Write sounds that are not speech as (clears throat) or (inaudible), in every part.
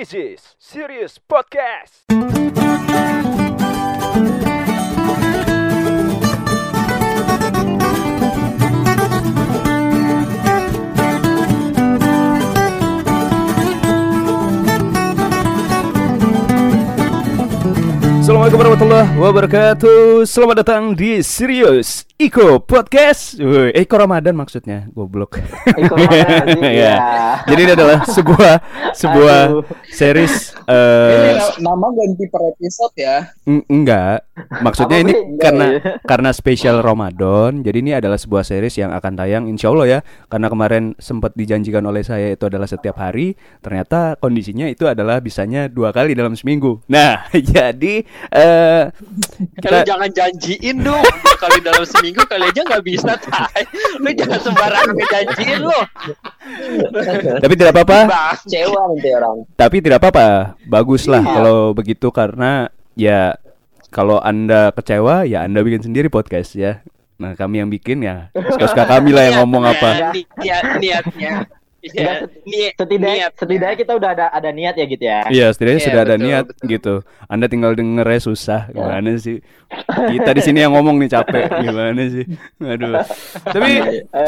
This is Serious Podcast. Assalamualaikum warahmatullahi wabarakatuh Selamat datang di Serius Iko Podcast Woi, Iko Ramadan maksudnya Goblok Iko Ramadan, (laughs) Ya. iya. Jadi ini adalah sebuah Sebuah Aduh. series Ini eh, na- nama ganti per episode ya. Eng- Enggak, maksudnya Apa ini beda karena ya? karena spesial Ramadan. Jadi ini adalah sebuah series yang akan tayang insya Allah ya. Karena kemarin sempat dijanjikan oleh saya itu adalah setiap hari. Ternyata kondisinya itu adalah bisanya dua kali dalam seminggu. Nah, (laughs) jadi eh Kalau kita jangan janjiin dong Kali dalam seminggu (laughs) kali aja nggak bisa tay Lu jangan sembarangan ngejanjiin lo tapi tidak apa-apa. Kecewa nanti orang. Tapi tidak apa-apa. Baguslah Iya. kalau begitu karena ya kalau Anda kecewa ya Anda bikin sendiri podcast ya. Nah, kami yang bikin ya. Suka-suka kami lah yang ngomong apa. Niat, niat, niatnya Iya, niat, Setidaknya, niat. setidaknya kita udah ada ada niat ya gitu ya. Iya, setidaknya Iya, sudah ada betul, niat betul. gitu. Anda tinggal dengernya susah. Gimana sih? (laughs) Kita di sini yang ngomong nih capek. Gimana sih? Aduh. Tapi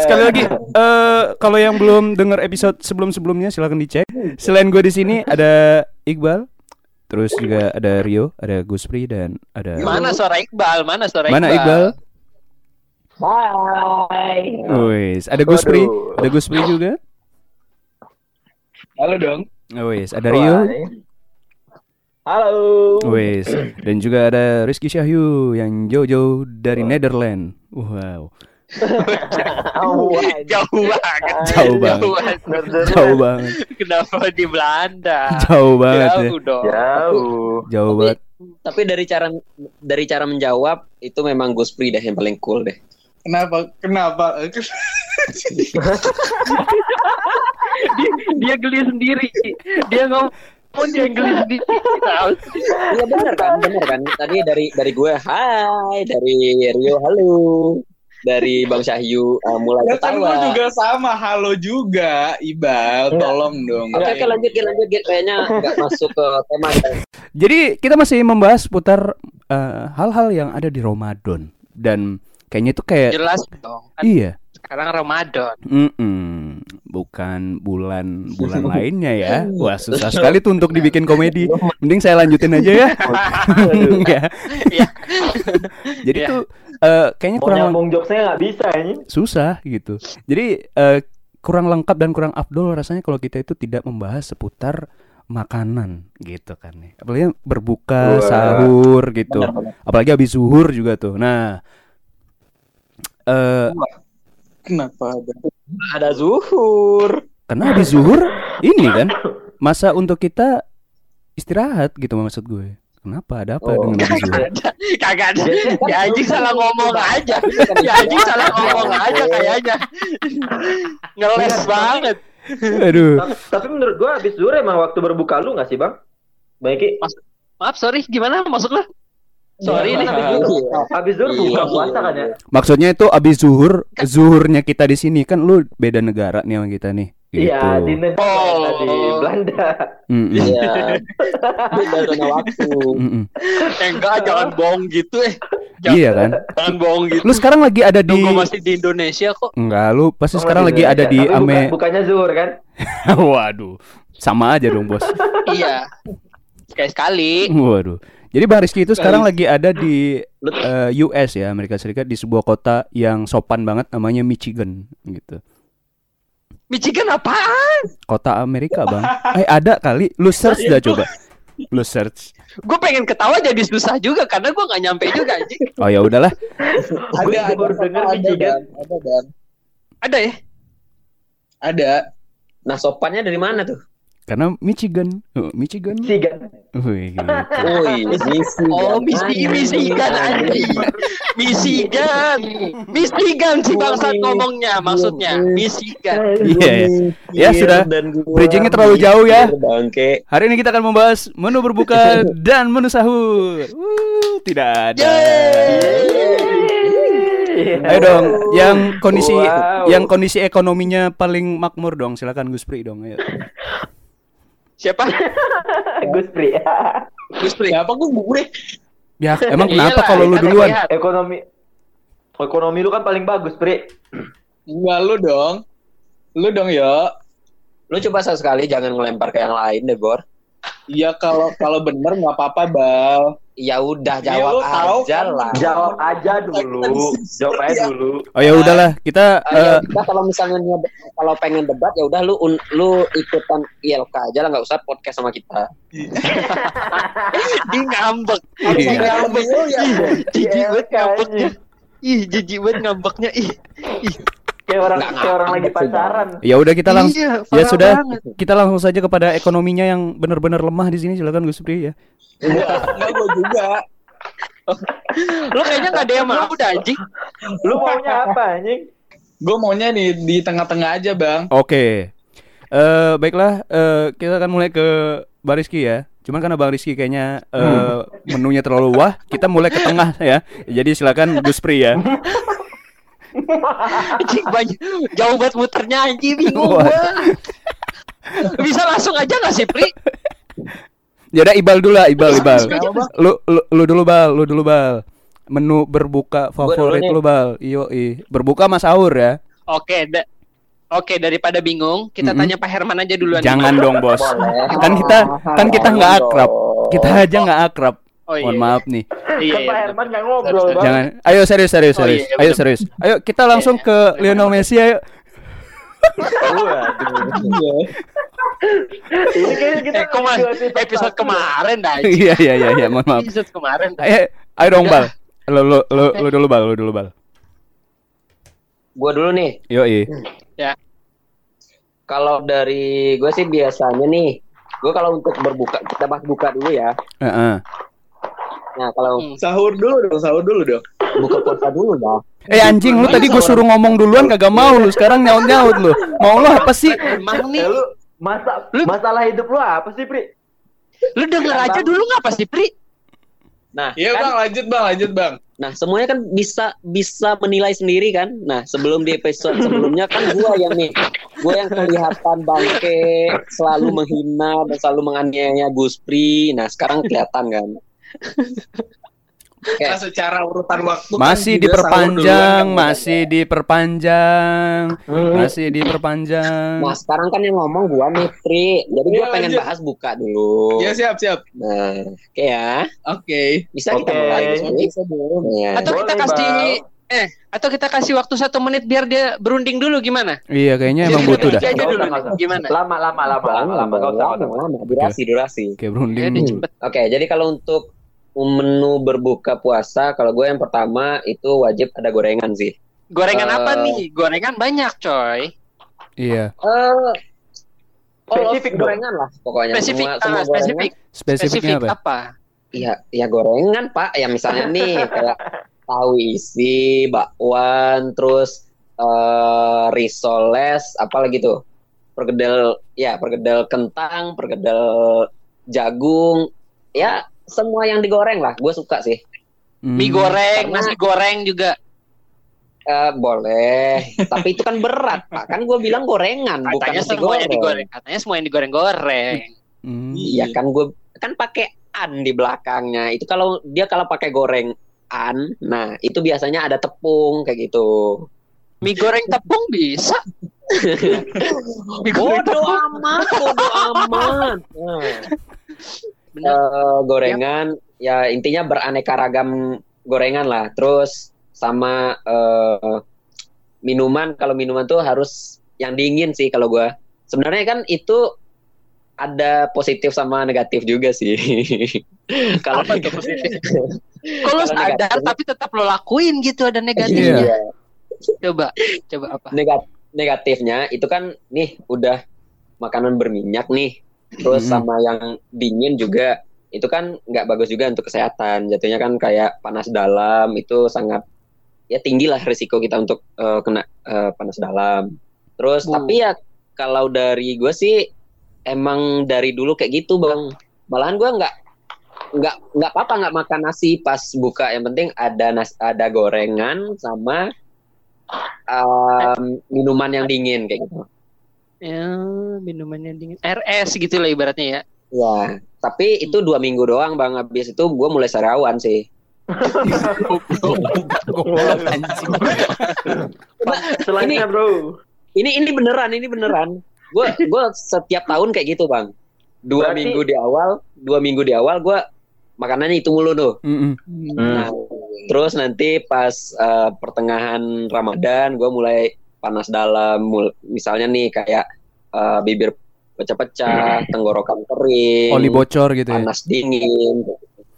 sekali lagi eh kalau yang belum denger episode sebelum-sebelumnya silakan dicek. Selain gue di sini ada Iqbal, terus juga ada Rio, ada Guspri dan ada Mana suara Iqbal? Mana suara Iqbal? Mana Iqbal? Bye. Wis, ada Guspri, ada Guspri juga. Halo dong. Wis, ada Rio. Halo. Wis, dan juga ada Rizky Syahyu yang jauh-jauh dari Netherlands. Wow. Oh? (laughs) Jauh banget Jauh banget. Jauh banget. Kenapa di Belanda? Jauh banget ya. Jauh dong Jauh. Jauh banget. Tapi dari cara dari cara menjawab itu memang Guspri deh yang paling cool deh. Kenapa? Kenapa? dia, dia geli sendiri Dia ngomong dia geli sendiri. Iya benar kan, benar kan. Tadi dari dari gue hai, dari Rio halo, dari Bang Syahyu uh, mulai Ya kan ketawa. juga sama. Halo juga, Ibal. Tolong dong. Oke oke lanjut lanjut. Kayaknya nggak masuk ke tema. Jadi kita masih membahas putar eh, hal-hal yang ada di Ramadan dan kayaknya itu kayak Jelas dong kan iya. Sekarang Ramadan Mm-mm. bukan bulan-bulan (laughs) lainnya ya. Wah susah (laughs) sekali tuh untuk dibikin komedi. Mending saya lanjutin aja ya. (laughs) Ya. Iya. Jadi Iya. tuh eh, kayaknya Mau kurang nyambung jokesnya nggak bisa ini. susah gitu. Jadi eh, kurang lengkap dan kurang afdol rasanya kalau kita itu tidak membahas seputar makanan gitu kan nih. Apalagi berbuka, Wah. sahur gitu. Benar, benar. Apalagi habis zuhur juga tuh. Nah, eh Kenapa ada? Ada zuhur. karena habis zuhur ini kan masa untuk kita istirahat gitu maksud gue. Kenapa ada apa Oh. dengan habis zuhur? (laughs) Kagak ada Ya anjing salah ngomong aja Ya anjing salah ngomong aja kayaknya Ngeles banget Aduh. Ta- Tapi menurut gua habis zuhur emang waktu berbuka lu nggak sih bang? Baik. Maaf sorry gimana maksud lu? Sorry Iya, nih habis zuhur. Habis zuhur buka Iya. puasa kan ya? Maksudnya itu habis zuhur, zuhurnya kita di sini kan lu beda negara nih sama kita nih. Gitu. Iya di negara Oh. di Belanda. Iya. (laughs) Beda zona waktu. Eh, enggak jangan bohong gitu eh Jangan, Iya kan? jangan bohong gitu Lu sekarang lagi ada di Tunggu masih di Indonesia kok Enggak, lu pasti Oh, sekarang lagi ada di Tapi buka- Ame. bukannya zuhur kan? (laughs) Waduh. Sama aja dong, Bos. Iya Sekali-sekali Waduh. Jadi Bang Rizky itu sekarang lagi ada di eh, US ya, Amerika Serikat di sebuah kota yang sopan banget namanya Michigan gitu. Michigan apaan? Kota Amerika, Bang. Eh, ada kali. Lu search dah coba. Lu search. Gue pengen ketawa jadi susah juga Karena gue gak nyampe juga anjing Oh ya udahlah. Ada, baru ada, ada, Michigan. Ada, Dan. Ada ya? Ada. Nah sopannya dari mana tuh? Karena Michigan. Oh, Michigan. Sigan. Wih. Woi, misi. Oh misi Michigan anjing Michigan Michigan si bangsat ngomongnya Maksudnya Michigan Iya, ya. Ya, sudah. Bridgingnya terlalu jauh ya. Bangke. Hari ini kita akan membahas menu berbuka (laughs) dan menu sahur. Uh, tidak ada. Ayo dong, yang kondisi Wow. yang kondisi ekonominya paling makmur dong. Silakan Guspri dong. Ayo. (laughs) Siapa? (laughs) Gus Pri. (laughs) Gus Pri. Siapa gue gue? Ya, emang kenapa Iyalah, kalau lu duluan? lihat. ekonomi ekonomi lu kan paling bagus, Pri. Enggak lu dong. Lu dong yo. Lu coba sekali jangan ngelempar ke yang lain deh, Bor. Iya kalau kalau bener nggak apa-apa bal. Ya udah Ya, jawab tahu aja kan. lah. Jawab aja dulu. Jawab aja dulu. Oh ya udahlah, kita Eh, ya eh, udah kalau misalnya kalau pengen debat ya udah lu un- lu ikutan ILK aja lah nggak usah podcast sama kita. Dia ngambek. Iya. ngambek. ya. Jijik banget Iya, ngambeknya. Ih, jijik banget ngambeknya. Ih. Kayak orang Nggak kayak orang lagi pacaran. ya udah kita langsung Iya, ya sudah banget. kita langsung saja kepada ekonominya yang benar-benar lemah di sini silakan Gus Pri ya. Enggak, enggak gue juga. Lu kayaknya gak ada yang mau dah anjing. Lu maunya (laughs) apa, anjing? Gue maunya nih di tengah-tengah aja bang. Oke. Eh baiklah, eh, kita akan mulai ke Bang Rizky ya. Cuman karena Bang Rizky kayaknya eh, menunya terlalu wah, kita mulai ke tengah ya. Jadi silakan Gus Pri ya. (laughs) Anjing banyak. Jauh banget muternya anjing bingung gua. Bisa langsung aja gak sih, Pri? Ya udah Ibal dulu lah, Ibal, Ibal. Lu, lu lu dulu Bal, lu dulu Bal. Menu berbuka favorit lu Bal. Iyo, Berbuka Mas Sahur ya. Oke, da- Oke, daripada bingung, kita Mm-mm. tanya Pak Herman aja duluan. Jangan dong, Bos. Boleh. Kan kita kan kita nggak akrab. Kita aja nggak akrab. Oh iya. Mohon maaf nih. Iya, Kan iya, Pak benar. Herman nggak ngobrol, Bang. Jangan. Ayo serius serius Oh, serius. iya, Ayo bener. serius. Ayo kita langsung ke Lionel Messi ayo. Iya. Ini kayaknya kita Eh, kema- episode kemarin dah. Iya iya iya iya, mohon maaf. Episode kemarin dah. Ayo, ayo dong Bal. Lu lu lu, lu dulu Bal, lu dulu Bal. Gua dulu nih. Yo i. Kalau dari gue sih biasanya nih, gue kalau untuk berbuka kita bahas buka dulu ya. Heeh. Nah kalau Hmm. Sahur dulu dong, sahur dulu dong. buka puasa dulu dah. Eh anjing lu tadi gue suruh ngomong duluan kagak mau lu. Sekarang nyaut-nyaut lu. Mau lu apa sih? Emang nih, Eh, lu masa Lu- masalah hidup lu apa sih, Pri? lu denger aja dulu ngapa sih, Pri? Nah, Iya kan- bang, lanjut bang, lanjut bang. nah semuanya kan bisa bisa menilai sendiri kan. Nah sebelum di episode sebelumnya kan gue yang nih, gue yang kelihatan bangke, selalu menghina dan selalu menganiaya Gus Pri. Nah sekarang kelihatan kan. Oke. Nah, secara urutan waktu kan Masih sahur diperpanjang, kan, masih diperpanjang, masih diperpanjang. Nah sekarang kan yang ngomong gua nih Pri. Jadi gue Iya, pengen lanjut. bahas buka dulu. Iya siap siap. Nah, oke ya. Oke. Bisa kita Oke. mulai. Bisa. Ya. Atau kita Boleh, kasih Bang. eh atau kita kasih waktu satu menit biar dia berunding dulu gimana? Iya kayaknya emang butuh dah. aja dulu gimana? Lama, lama, lama, lama, lama. Usah. lama, durasi, durasi. Kayak Ya, berunding. Oke, jadi kalau untuk menu berbuka puasa, kalau gue yang pertama itu wajib ada gorengan sih. Gorengan Eh. apa nih? Gorengan banyak, coy. Iya, Eh, Spesifik gorengan lah, pokoknya Spesifik, semua, ah, semua gorengan. spesifik, spesifiknya apa? apa? Iya, ya gorengan pak. Ya misalnya nih (laughs) kayak tahu isi, bakwan, terus eh risoles, apa lagi tuh? Pergedel, ya pergedel kentang, pergedel jagung, ya semua yang digoreng lah. Gue suka sih. Hmm. Mie goreng, Karena- nasi goreng juga. Eh boleh, tapi itu kan berat pak. Kan gue bilang gorengan, bukan Katanya nasi semua yang goreng. digoreng. Katanya semua yang digoreng-goreng. Hmm. Iya kan gue kan pakai an di belakangnya. Itu kalau dia kalau pakai goreng an, nah itu biasanya ada tepung kayak gitu. Mie goreng tepung bisa. (laughs) Mie goreng Bodoh amat, bodoh amat. (laughs) Nah, Eh, gorengan ya intinya beraneka ragam gorengan lah. Terus sama eh, minuman kalau minuman tuh harus yang dingin sih kalau gua. Sebenarnya kan itu ada positif sama negatif juga sih. (laughs) kalau Apa tuh negatif- (laughs) positif? Kalau Kalau sadar negatif- tapi tetap lo lakuin gitu ada negatifnya. Iya. Coba, coba apa? Negat- negatifnya itu kan nih udah makanan berminyak nih terus Mhm. sama yang dingin juga itu kan nggak bagus juga untuk kesehatan. Jatuhnya kan kayak panas dalam itu sangat ya tinggi lah risiko kita untuk eh, kena eh, panas dalam. Terus Bu. tapi ya kalau dari gue sih emang dari dulu kayak gitu bang. Malahan gue nggak nggak nggak apa-apa nggak makan nasi pas buka. Yang penting ada nas ada gorengan sama um, minuman yang dingin kayak gitu Ya, minumannya dingin. RS gitu lah ibaratnya ya. Ya, tapi itu dua minggu doang bang. Habis itu gue mulai sarawan sih. Selainnya bro. Ini ini beneran, ini beneran. Gue gue setiap tahun kayak gitu bang. Dua Berarti- minggu di awal, dua minggu di awal gue makanannya itu mulu tuh. Mm-mm. Nah, terus nanti pas eh, pertengahan Ramadan gue mulai panas dalam, mul- misalnya nih kayak eh, bibir pecah-pecah, tenggorokan kering, Oli bocor gitu ya. panas dingin.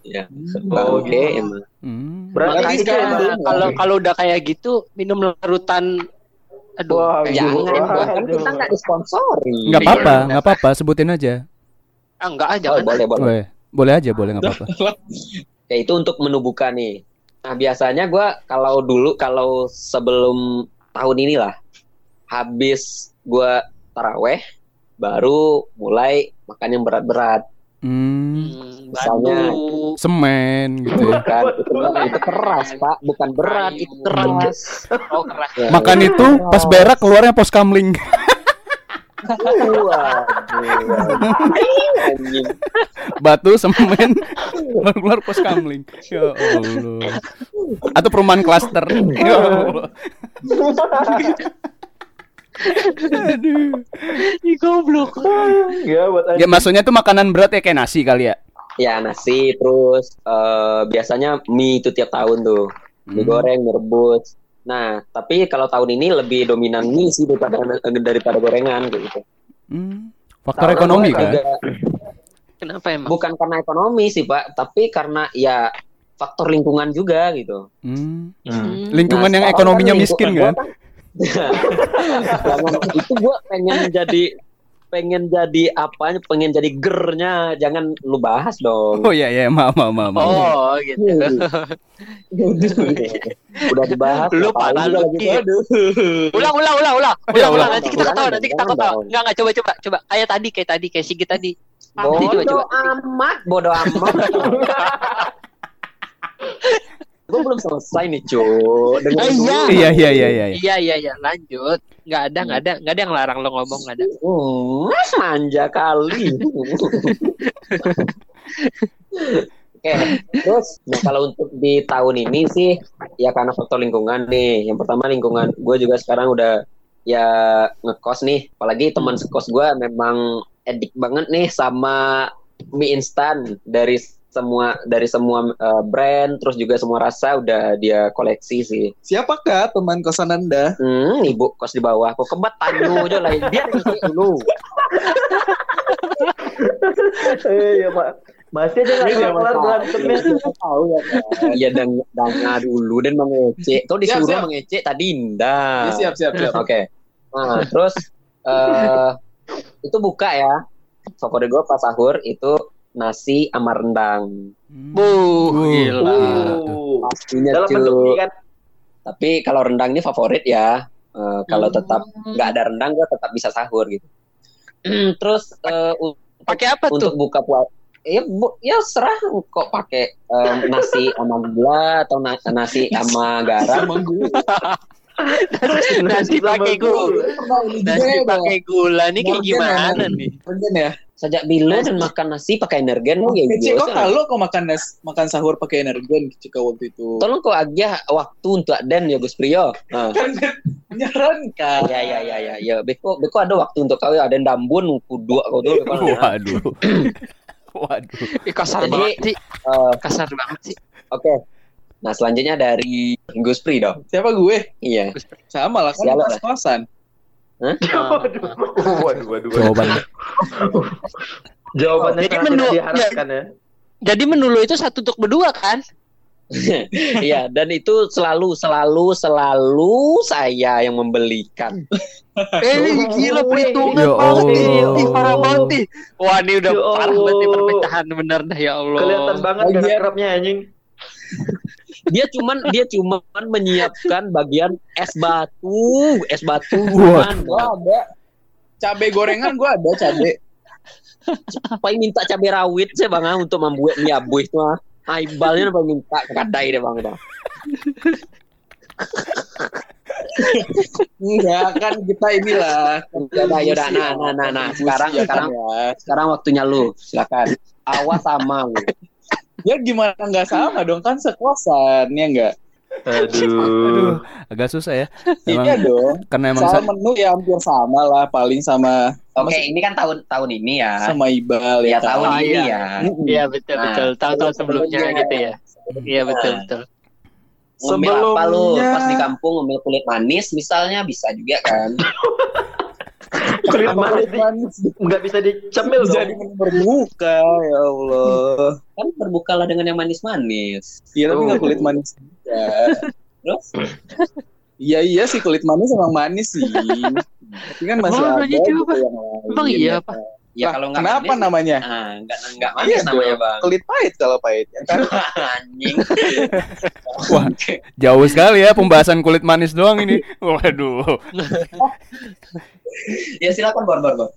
Ya, Oh, oke gitu. emang. Hmm. Berarti kalau- kalau kalau udah kayak gitu minum larutan aduh Wah, kayak- Jangan. Bang. kan kita nggak disponsori. Nggak apa-apa, nggak apa-apa, sebutin aja. ah, enggak aja Oh, kan. boleh, boleh. Boleh, boleh aja, boleh nggak apa-apa. (laughs) Ya itu untuk menu buka nih. Nah biasanya gua kalau dulu kalau sebelum tahun inilah habis gua taraweh baru mulai makan yang berat-berat. Hmm, Hmm, Misalnya- semen gitu ya. Kan itu, itu keras pak, bukan berat, itu keras. Oh, keras. Ya, Makan itu pas berak keluarnya pos kamling. (laughs) Waduh. Batu, semen, (laughs) keluar, keluar pos kamling. Ya Allah. Atau perumahan klaster. Ya Allah. Aduh. Ih, goblok. Ya buat Ya maksudnya tuh makanan berat ya kayak nasi kali ya. Ya nasi terus eh, biasanya mie itu tiap tahun tuh. Mie Hmm. goreng, mie rebus. Nah, tapi kalau tahun ini lebih dominan mie sih daripada daripada gorengan gitu. Hmm. Faktor Tahun ekonomi kan. Juga Kenapa emang? bukan karena ekonomi sih, Pak, tapi karena ya faktor lingkungan juga gitu. Hmm. Hmm. Lingkungan Nah, yang ekonominya kan miskin kan. gua (laughs) Jangan itu gua pengen jadi pengen jadi apanya, pengen jadi gernya, jangan lu bahas dong. Oh iya iya, maaf maaf maaf. Oh, gitu. (laughs) Udah dibahas. Lu juga lu. Ulang, ulang, ulang, ulang. Ya, Ulang, ulang. ulang. Nanti kita Ulang, ketawa, nanti kita ulang. Enggak, enggak, coba, coba, coba. Kayak tadi, kayak tadi, kayak Sigit tadi. Bodoh amat, bodoh amat. (laughs) Gue belum selesai nih, cu. Dengerin Ah, iya. dulu. Iya iya iya iya. iya. Iya, iya. Lanjut. Enggak ada, enggak ada, enggak ada yang larang lo ngomong, enggak ada. Hmm, manja kali. Oke, terus nah kalau untuk di tahun ini sih ya karena faktor lingkungan nih. Yang pertama lingkungan, gue juga sekarang udah ya ngekos nih. Apalagi teman sekos gue memang edik banget nih sama mie instan dari semua dari semua eh, brand, terus juga semua rasa udah dia koleksi sih. Siapakah teman kosan Anda? Hmm, ibu kos di bawah, kok kebat tanu aja lah. Dia dulu. Eh, ya Pak. Masih aja nggak Iya, kelar berantemnya. tahu ya Iya dan danga dulu dan mengecek. Kau disuruh siap. mengecek tadi indah. Ya, siap, siap, siap. Oke. Nah, terus eh itu buka ya. Favorit gue pas sahur itu nasi sama rendang. Hmm. Bu, Uh. gila. Uh, Pastinya dalam bentuk mie kan. Tapi kalau rendang ini favorit ya. Eh, kalau Hmm. tetap nggak ada rendang gue tetap bisa sahur gitu. (clears throat) terus eh, u- Pakai apa untuk tuh? buka puasa ya bu, ya serah kok pakai em, nasi (laughs) sama gula atau na- nasi sama garam. Nasi pakai gula. Nasi pakai gula nih kayak Morgan gimana ya, nih? Mungkin ya. Sajak bilo dan makan nasi pakai energen oh, ya Kecil kok kalau kau makan nas, makan sahur pakai energen kecil waktu itu. tolong kok aja waktu untuk den ya Gus Priyo nah. (laughs) Kan menyarankan. ya ya ya ya ya beko beko ada waktu untuk kau ya ada dambun kudu kau tuh beko. (laughs) Waduh. (clears throat) Waduh. Ih, kasar Jadi- banget sih. Eh, Kasar banget sih. oke nah selanjutnya dari Gus Pri dong Siapa gue? iya Sama lah kan Siapa kosan. Waduh, waduh, waduh. Jawabannya. Jawabannya Jadi menu- diharapkan ya. Jadi menu lo itu satu untuk berdua kan? (laughs) Iya, dan itu selalu, selalu, selalu saya yang membelikan. Eh (laughs) gila perhitungan Ya banget. Ih, parah banget nih. Wah ini udah Ya parah banget perpecahan bener dah ya Allah. Kelihatan banget Bagian- gak kerapnya anjing. Dia cuman, dia cuman menyiapkan bagian es batu, es batu. Cuman. Gua ada. Cabe gorengan gue ada cabe. Apa yang minta cabai rawit sih bang ah, untuk membuat mie abu itu ah. Aibalnya apa minta ke kadai deh bang dah. Enggak kan kita inilah. Yaudah, yaudah. Nah, nah, nah, nah. Sekarang, Ya sekarang, kan ya. sekarang waktunya lu. Silakan. Awas sama lu. Ya gimana nggak sama dong kan sekosan ya enggak? Aduh. Aduh, agak susah ya. Emang Iya dong. karena emang Soal sa- menu ya hampir sama lah paling sama Oke, ini kan tahun tahun ini ya. sama Ibal Ya ya, tahun Oh, ini iya. ya. Iya betul Nah, betul. Tahun-tahun sebelumnya gitu ya. Iya betul betul. Ngemil apa lu? Sebelumnya- Pas di kampung ngemil kulit manis misalnya bisa juga kan. (laughs) (laughs) Kulit manis manis nggak bisa dicemil jadi berbuka ya Allah. Kan berbukalah dengan yang manis-manis. Iya tapi Oh. nggak kulit manis juga. Terus? Iya iya sih kulit manis emang manis sih. Tapi kan masih Oh, ada gitu yang lain. Emang iya, Pak? Ya Lah, kalau nggak kenapa manis, namanya? Nah, enggak enggak manis Iya namanya. Bang. Kulit pahit kalau pahit ya kan. (laughs) Anjing. (laughs) Wah, jauh sekali ya pembahasan kulit manis doang ini. Waduh. (laughs) ya silakan Bor Bor Bor.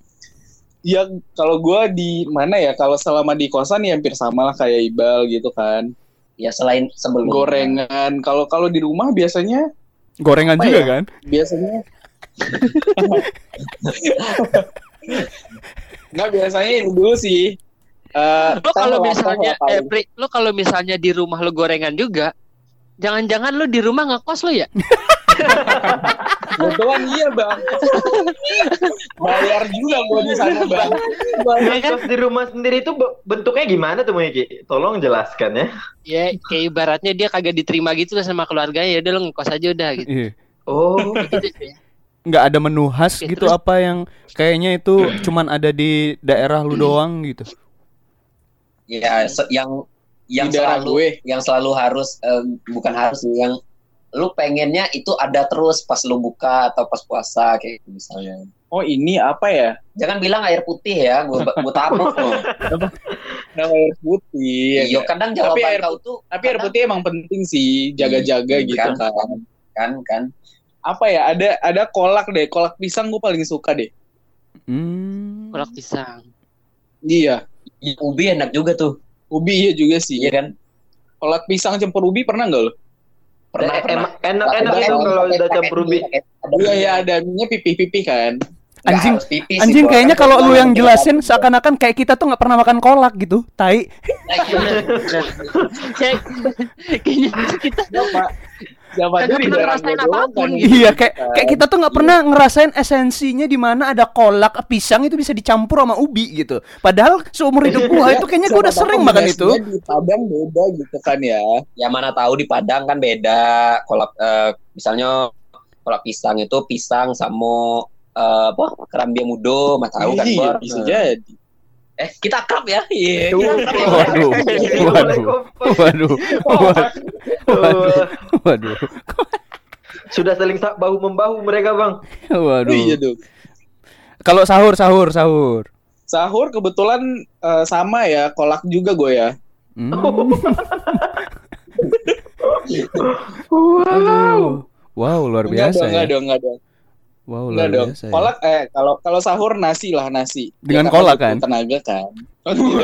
Ya kalau gua di mana ya kalau selama di kosan ya hampir sama lah kayak Ibal gitu kan. Ya selain sebelum Gorengan. Kalau kalau di rumah biasanya Gorengan juga ya? kan? biasanya Nggak biasanya ini dulu sih. Eh, Lo kalau misalnya eh. Pri, lo kalau misalnya di rumah lo gorengan juga, jangan-jangan lo di rumah ngekos lo ya? Kebetulan iya bang. Bayar juga gua di sana bang. Iya kan? Di rumah sendiri itu be- bentuknya gimana tuh Miki? Tolong jelaskan ya. Ya kayak ibaratnya dia kagak diterima gitu sama keluarganya, ya udah lo ngekos aja udah gitu. Iya. Oh, gitu ya. Nggak ada menu khas Oke, gitu terus? apa yang kayaknya itu (clears throat) cuman ada di daerah lu doang gitu. Ya se- yang yang Di daerah selalu gue. yang selalu harus eh, bukan harus yang lu pengennya itu ada terus pas lu buka atau pas puasa kayak gitu misalnya. Oh ini apa ya? Jangan bilang air putih ya, gua gua tabuk loh. Nama air putih. ya Iya, kan? kadang Tapi jawaban air kau tuh Tapi air putih emang penting sih, jaga-jaga Hmm, gitu kan. kan. kan kan. Apa ya? Ada ada kolak deh, kolak pisang gue paling suka deh. Hmm. Kolak pisang. Iya, Ya, ubi enak juga tuh. ubi iya juga sih. Iya kan? Kolak pisang campur ubi pernah nggak lo? Pernah Eh, pernah. enak-enak Pakai- itu kalau udah campur ubi. Iya iya ada minyak pipih-pipih kan. Nggak Anjing, harus pipis Anjing itu, kayaknya kan kalau lu yang jelasin seakan-akan kayak kita tuh nggak pernah makan kolak gitu. Tai. Nah, iya. Kayak kayaknya kita Tuh di pernah ngerasain gua apa pun kan. gitu. Iya kayak kayak kita tuh nggak pernah ngerasain esensinya di mana ada kolak pisang itu bisa dicampur sama ubi gitu. Padahal seumur hidup gua itu kayaknya gua udah sering makan itu. Di Padang beda gitu kan ya. ya mana tahu di Padang kan beda kolak eh, misalnya kolak pisang itu pisang sama eh, apa kerambi mudo mah tahu kan Iya, Bor? bisa jadi. Eh kita akrab ya iya ya. Waduh, waduh, waduh, waduh, waduh, waduh, Sudah saling sa- bahu membahu mereka bang. Iya waduh. dong. Kalau sahur, sahur, sahur. Sahur kebetulan eh, sama ya, kolak juga gue ya. Hmm. (laughs) Aduh. Wow, luar Enggak biasa dong, enggak ya. dong, enggak dong. Wow, Enggak luar dong. biasa. ya. Kolak eh kalau kalau sahur nasi lah nasi. Dengan karena kolak, kan? Tenaga kan. Waduh.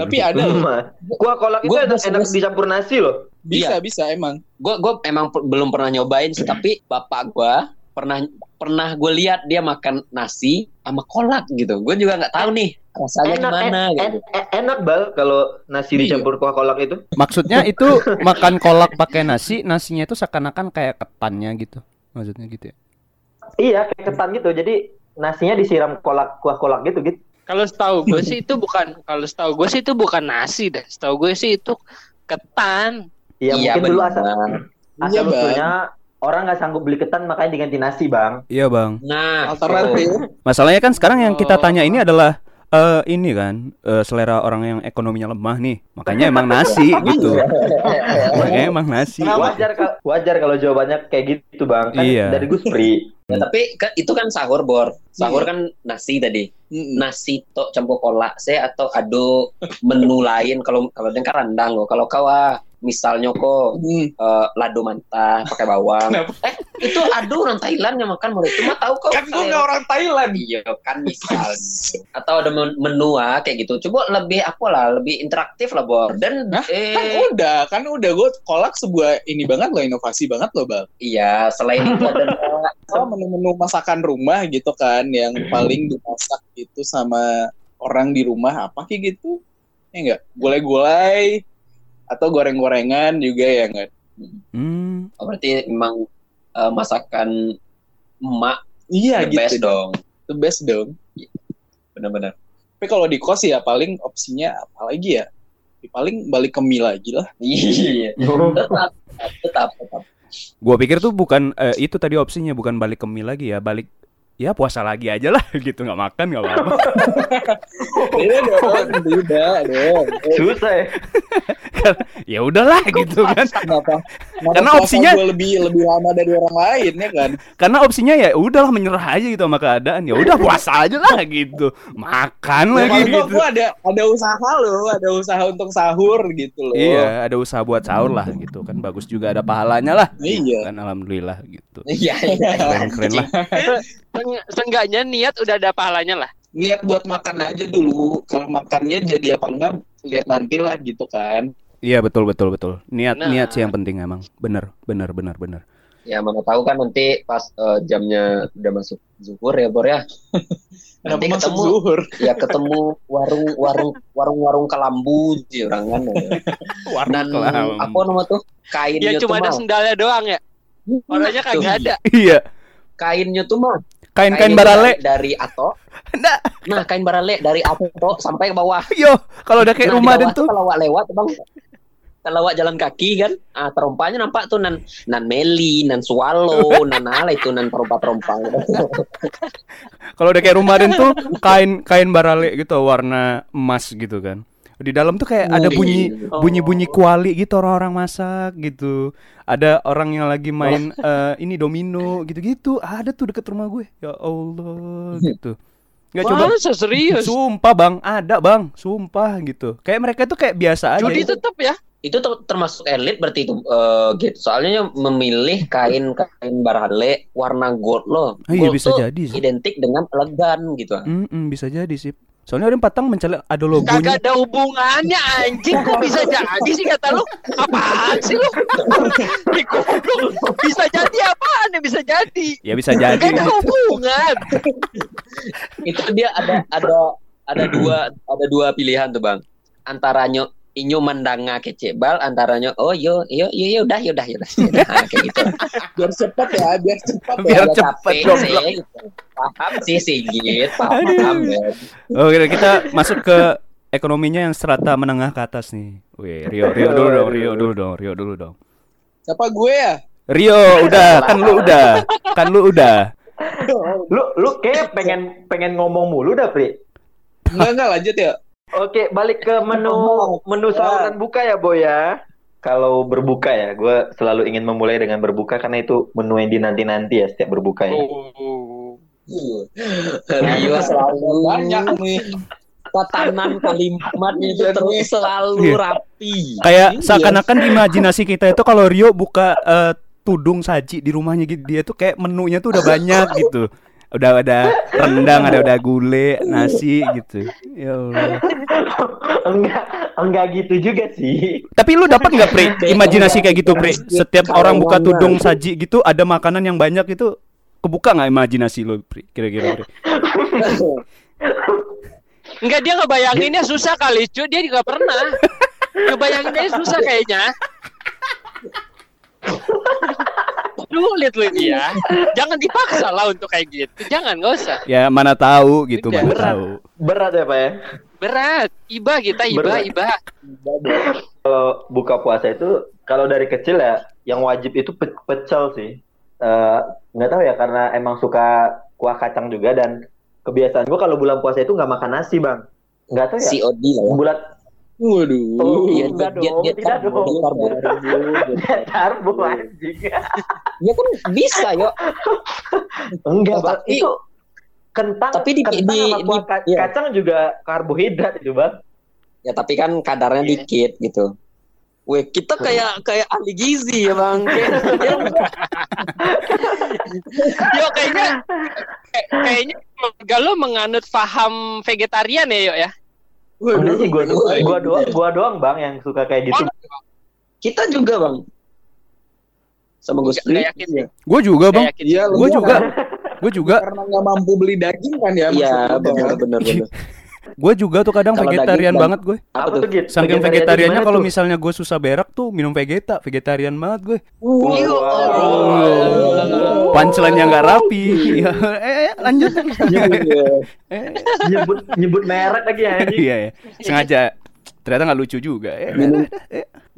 Tapi ada loh. Kuah kolak itu Gua- enak, gua enak dicampur nasi loh. Bisa Iya. bisa emang. gue gue emang belum pernah nyobain sih tapi bapak gue pernah pernah gue lihat dia makan nasi sama kolak gitu gue juga nggak tahu nih rasanya Enak, gimana en- gitu en- en- enak bal kalau nasi Iya. dicampur kuah kolak itu. Maksudnya itu makan kolak pakai nasi, nasinya itu seakan-akan kayak ketannya gitu. Maksudnya gitu ya. Iya kayak ketan gitu. Jadi nasinya disiram kolak kuah kolak gitu gitu. Kalau setahu (laughs) gue sih itu bukan kalau setahu gue sih itu bukan nasi deh. Setahu gue sih itu ketan. Iya Iya, mungkin dulu asal Iya, asal usulnya orang nggak sanggup beli ketan makanya diganti nasi bang. Iya, Bang. nah Alternatif. Masalahnya kan sekarang yang kita Oh. tanya ini adalah eh ini kan eh, selera orang yang ekonominya lemah nih. Makanya emang nasi (laughs) gitu. Makanya emang nasi. Wajar wajar kalau jawabannya kayak gitu bang. Kan Iya. dari Guspri. Ya, tapi kan, itu kan sahur bor sahur Iya. kan nasi tadi nasi tok campur kolak saya atau ado menu lain kalau kalau dengan rendang loh kalau kau ah, misalnya kok Mm. eh, lado mantah pakai bawang eh itu ada orang Thailand yang makan mulai itu mah tahu kok. Kan gue nggak orang Thailand. Iya kan misal atau ada men- menu ah, kayak gitu. Coba lebih apa lah, lebih interaktif lah Bor. Dan Hah? Kan eh udah, kan udah gue kolak sebuah ini banget loh, inovasi banget loh bang. iya selain itu ada (laughs) Oh, menu-menu masakan rumah gitu kan, yang paling dimasak itu sama orang di rumah apa kayak gitu? Ya enggak, gulai-gulai atau goreng-gorengan juga ya enggak? Hmm. oh, berarti memang eh, masakan emak Iya the best gitu, dong. the best dong. Benar-benar. Tapi kalau di kos ya paling opsinya apa lagi ya? Ya paling balik ke mie lagi lah. Iya. (laughs) Tetap tetap tetap. Gua pikir tuh bukan eh, itu tadi opsinya bukan balik ke mie lagi ya, balik ya puasa lagi aja lah (laughs) gitu nggak makan nggak apa-apa. Beda (laughs) dong, beda dong. Susah ya. (laughs) ya udahlah gitu kan. Kenapa? kenapa Karena opsinya- lebih lebih lama dari orang lain ya kan? Karena opsinya ya udahlah menyerah aja gitu sama keadaan. Ya udah puasa aja lah gitu. Makan Ya, lagi gitu. gua ada ada usaha loh, ada usaha untuk sahur gitu loh. Iya, ada usaha buat sahur lah gitu kan bagus juga ada pahalanya lah. Iya. Kan alhamdulillah gitu. Iya iya. Keren-keren lah. Seenggaknya niat udah ada pahalanya lah. Niat buat makan aja dulu. Kalau makannya jadi apa enggak lihat nanti lah gitu kan. Iya betul betul betul. Niat Nah. niat sih yang penting emang. Bener bener bener bener. Ya mana tahu kan nanti pas eh, jamnya udah masuk zuhur ya Bor ya. (laughs) Nanti masuk ketemu zuhur? (laughs) ya ketemu warung warung warung warung kelambu di orang kan. (laughs) Dan apa nama tuh kainnya Ya tuh cuma ada sendalnya doang ya. Orangnya kagak ada. Iya. kainnya tuh mah Kain-kain barale. dari, ato. (laughs) Nggak. Nah kain barale dari ato sampai ke bawah. Yo, kalau udah kayak Nah, rumah dan tuh. Kalau lewat lewat bang. Kalau lewat jalan kaki kan, ah terompanya nampak tuh nan nan meli, nan swallow, (laughs) nan ala itu nan terompa-terompa. (laughs) Kalau udah kayak rumah dan tuh kain kain barale gitu warna emas gitu kan. Di dalam tuh kayak ada bunyi Oh. bunyi-bunyi kuali gitu orang-orang masak gitu. Ada orang yang lagi main eh, ini domino gitu-gitu. Ada tuh deket rumah gue. Ya Allah (laughs) gitu. Nggak coba serius? Sumpah bang, ada bang, sumpah gitu. Kayak mereka tuh kayak biasa aja. Judi tetap ya. itu ter- termasuk elit berarti itu eh, gitu. Soalnya memilih kain kain barale warna gold loh. Oh, iya Gold bisa tuh jadi sih. Identik dengan elegan gitu. Mm-mm, bisa jadi sih. Soalnya ada patang mencela ada logonya. Kagak ada hubungannya anjing. Kok bisa jadi sih kata lu? Apaan sih lu? Bisa jadi apaan ya bisa jadi. Ya bisa jadi. Gak ada hubungan. Itu dia ada ada ada dua ada dua pilihan tuh bang. Antara inyo mandanga kecebal antaranya oh yo yo yo yo udah yo udah yo udah (laughs) Nah, kayak gitu Biar cepat ya, biar cepat ya. Biar Agak cepet, sih, gitu. paham sih Sigit paham ya. Oke, kita masuk ke ekonominya yang strata menengah ke atas nih. Wih, Rio, Rio dulu dong, Rio dulu dong, Rio dulu dong. Siapa gue ya? Rio, udah, kan lu udah, kan lu udah. Lu lu kayak pengen pengen ngomong mulu dah, Pri. Enggak, enggak lanjut ya. Oke, balik ke menu menu sahur dan buka ya, Boy ya. Kalau berbuka ya, gue selalu ingin memulai dengan berbuka karena itu menu yang dinanti-nanti ya setiap berbukanya. Oh. Rio selalu Banyak nih. tatanan kalimatnya itu Iya, terus selalu Iya. rapi Kayak Iya. seakan-akan imajinasi kita itu kalau Rio buka eh, tudung saji di rumahnya gitu, dia tuh kayak menunya tuh udah banyak (laughs) gitu. Udah ada rendang, ada udah gulai, nasi gitu. Ya Allah. enggak, enggak gitu juga sih. Tapi lu dapat nggak Pri (laughs) imajinasi kayak gitu Pri? Setiap orang buka tudung saji gitu ada makanan yang banyak itu kebuka nggak imajinasi lu Pri? Kira-kira Pri? Enggak dia ngebayanginnya susah kali cuy dia juga pernah ngebayanginnya susah kayaknya (laughs) lu lihat lu ini ya jangan dipaksa lah untuk kayak gitu jangan nggak usah Ya mana tahu gitu, Udah, mana berat. tahu. Berat ya, Pak ya. berat iba kita iba Berat. iba Kalau buka puasa itu kalau dari kecil ya yang wajib itu pe- pecel sih. Eh, nggak tahu ya karena emang suka kuah kacang juga dan kebiasaan gue kalau bulan puasa itu nggak makan nasi bang. Nggak tahu ya. COD lah ya Bulat Waduh. Oh, Iya, enggak diet- dong, karbo, diet dong. karbo. Diet karbo anjing. (laughs) ya kan bisa yuk Enggak, Oh, Bang. tapi- Itu kentang, tapi di- kentang di- sama kuah di- iya. kacang juga karbohidrat itu, Bang. ya tapi kan kadarnya dikit gitu Weh, kita kayak kayak ahli gizi ya bang. (laughs) (laughs) Yo kayaknya kayak- kayaknya keluarga lo menganut paham vegetarian ya yo ya. Enggak sih gua Waduh. gua doang gua doang Bang yang suka kayak gitu. kita juga bang. Sama yakin sih. Gue juga bang. Nggak yakin. Iya, Gue juga. Gue juga. Karena nggak mampu beli daging kan ya. Iya benar benar. (laughs) Gue juga tuh kadang vegetarian daging, banget gue. Apa tuh? Saking Vegetariannya kalau misalnya gue susah berak tuh minum vegeta, vegetarian banget gue. Wow. Punchline-nya nggak rapi. Ya, (laughs) eh, lanjut. (laughs) Eh, nyebut nyebut merek lagi ya. (laughs) Iya, ya. sengaja. Ternyata nggak lucu juga. Eh, Minum.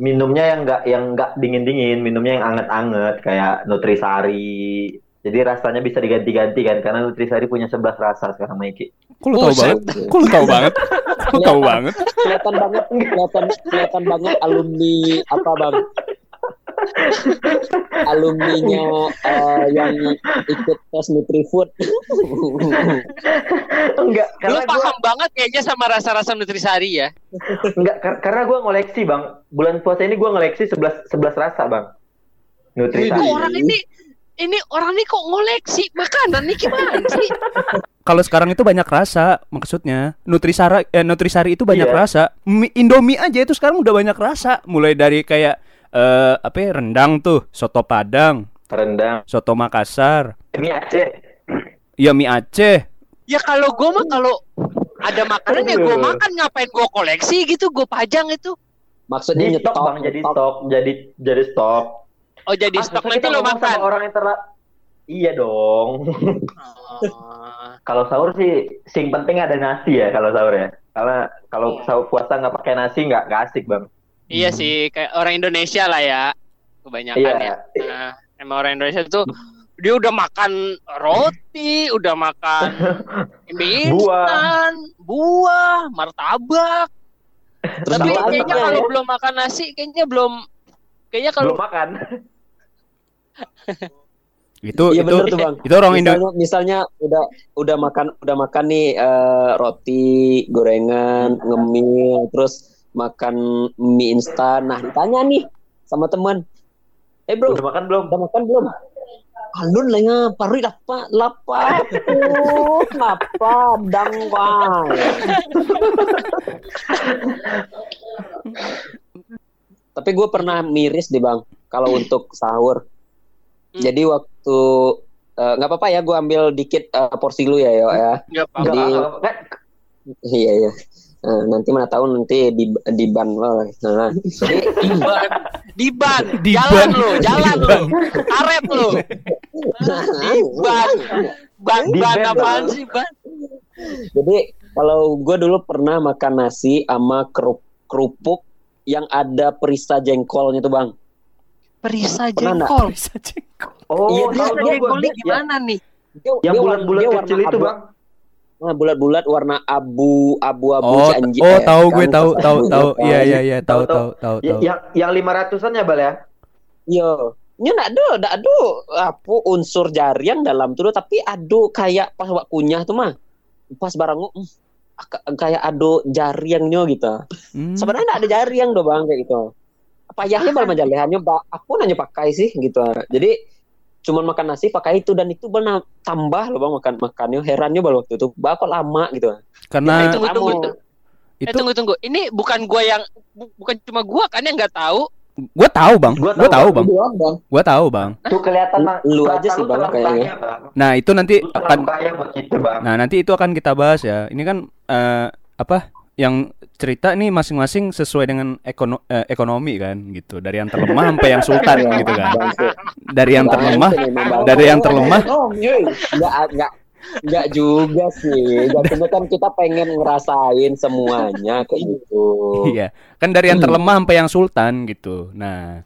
minumnya yang enggak yang enggak dingin-dingin, minumnya yang anget-anget kayak Nutrisari. Jadi rasanya bisa diganti-ganti kan karena Nutrisari punya 11 rasa sekarang Maiki. Kok lu tahu banget? Kok lu tahu banget? Kok lu tahu banget? kelihatan banget kelihatan kelihatan banget alumni apa bang alumninya eh, yang ikut tes Nutrifood enggak, Lu karena gua paham banget kayaknya sama rasa-rasa nutrisari ya. enggak kar- karena gua ngoleksi, Bang. Bulan puasa ini gua ngoleksi 11 11 rasa, Bang. Nutrisari. Orang ini ini orang ini kok ngoleksi makanan nih gimana sih? (laughs) Kalau sekarang itu banyak rasa, maksudnya Nutrisari eh, Nutrisari itu banyak Iya. rasa. Mi- Indomie aja itu sekarang udah banyak rasa. Mulai dari kayak eh apa ya, rendang tuh, soto Padang, Rendang. soto Makassar, Ini Aceh. ya mie Aceh. Ya kalau gue mah kalau ada makanan ya gue makan ngapain gue koleksi gitu gue pajang itu. maksudnya stok, nyetok Bang, jadi stok, jadi jadi stok. Oh jadi Ah, stok nanti lo makan. sama orang yang terla Iya dong. Oh. (laughs) kalau sahur sih sing penting ada nasi ya kalau sahur ya. Karena kalau Iya. sahur puasa nggak pakai nasi nggak asik bang. Iya sih kayak orang Indonesia lah ya kebanyakan Iya. ya. Nah, emang orang Indonesia tuh dia udah makan roti, udah makan (laughs) mie Buah. buah, martabak. Terus Tapi kayaknya kalau belum makan nasi kayaknya belum kayaknya kalau Belum makan. (laughs) Itu Iya itu bener tuh bang. itu orang Indo misalnya, misalnya udah udah makan udah makan nih eh, roti gorengan ngemil terus makan mie instan nah ditanya nih sama teman eh bro Udah makan belum? udah makan belum Alun lah nga, pari lapa, lapa, tuh, lapa, dang bang. (laughs) Tapi gue pernah miris deh bang, kalau untuk sahur. Hmm. Jadi waktu eh, nggak apa-apa ya, gue ambil dikit eh, porsi lu ya, yo ya. apa-apa. Jadi- enggak, enggak. Iya iya. Nah, nanti mana tahu nanti di di ban loh. Nah, jadi (laughs) Diban, diban, Diban. jalan lo, jalan lo, karet lo, diban, ban, Diban, ban apaan Bang. sih ban? jadi kalau gue dulu pernah makan nasi sama kerup, kerupuk yang ada perisa jengkolnya tuh bang. Perisa jengkol. bisa jengkol. Oh, Iya, tahu Perisa tahu gua. jengkolnya Ya, gimana nih? Dia, Yang bulat-bulat kecil itu bang. Nah, bulat-bulat warna abu abu abu Oh, janji. oh tahu gue tahu tahu tahu. Iya iya iya tahu Tahu, tahu tahu Ya, yang yang lima ratusan ya bal ya? Iya. Ini ndak ada, ndak ada apa unsur jarian dalam tuh tapi ado kayak pas wak kunyah tuh mah. Pas barang mm, ak- kayak ado jariangnya gitu. Hmm. Sebenarnya nggak ada jariang doh bang kayak gitu. Payahnya malah (laughs) majalehannya ba- aku nanya pakai sih gitu. Jadi cuman makan nasi pakai itu dan itu benar tambah loh bang makan makannya herannya baru waktu itu bah kok lama gitu Karena Tunggu, tunggu, Kamu- tunggu. Eh, itu tunggu, tunggu. Ini bukan gua yang, bu- bukan cuma gua kan yang nggak tahu. gue tahu bang, Gua gue tahu, tahu bang, doang, bang. gue tahu bang. Tuh kelihatan bang. Lu aja sih, Bang, kayaknya. kaya, Bang. Nah itu nanti akan bang. Nah, nanti itu akan kita bahas ya. Ini kan eh, apa yang cerita nih masing-masing sesuai dengan ekono- eh, ekonomi kan gitu. Dari yang terlemah sampai yang sultan gitu kan. Dari yang terlemah dari yang terlemah Oh, yoi. nggak nggak nggak juga sih jatuhnya kan kita pengen ngerasain semuanya kayak gitu iya. Kan dari yang terlemah sampai yang sultan gitu. Nah,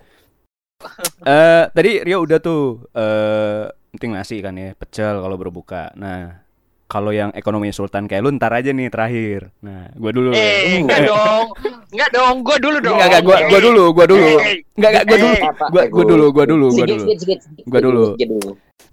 eh tadi Rio udah tuh eh penting nasi kan ya, pecel kalau berbuka. Nah, kalau yang ekonomi sultan kayak lu ntar aja nih terakhir. Nah, gua dulu. Eh, enggak dong. Enggak dong, gua dulu dong. Enggak, enggak, gua gua dulu, gua dulu. Eh, Enggak, enggak, gua dulu. Eh, Gua eh, gua dulu, gua dulu, gua dulu. sikit, sikit, sikit, Gua dulu.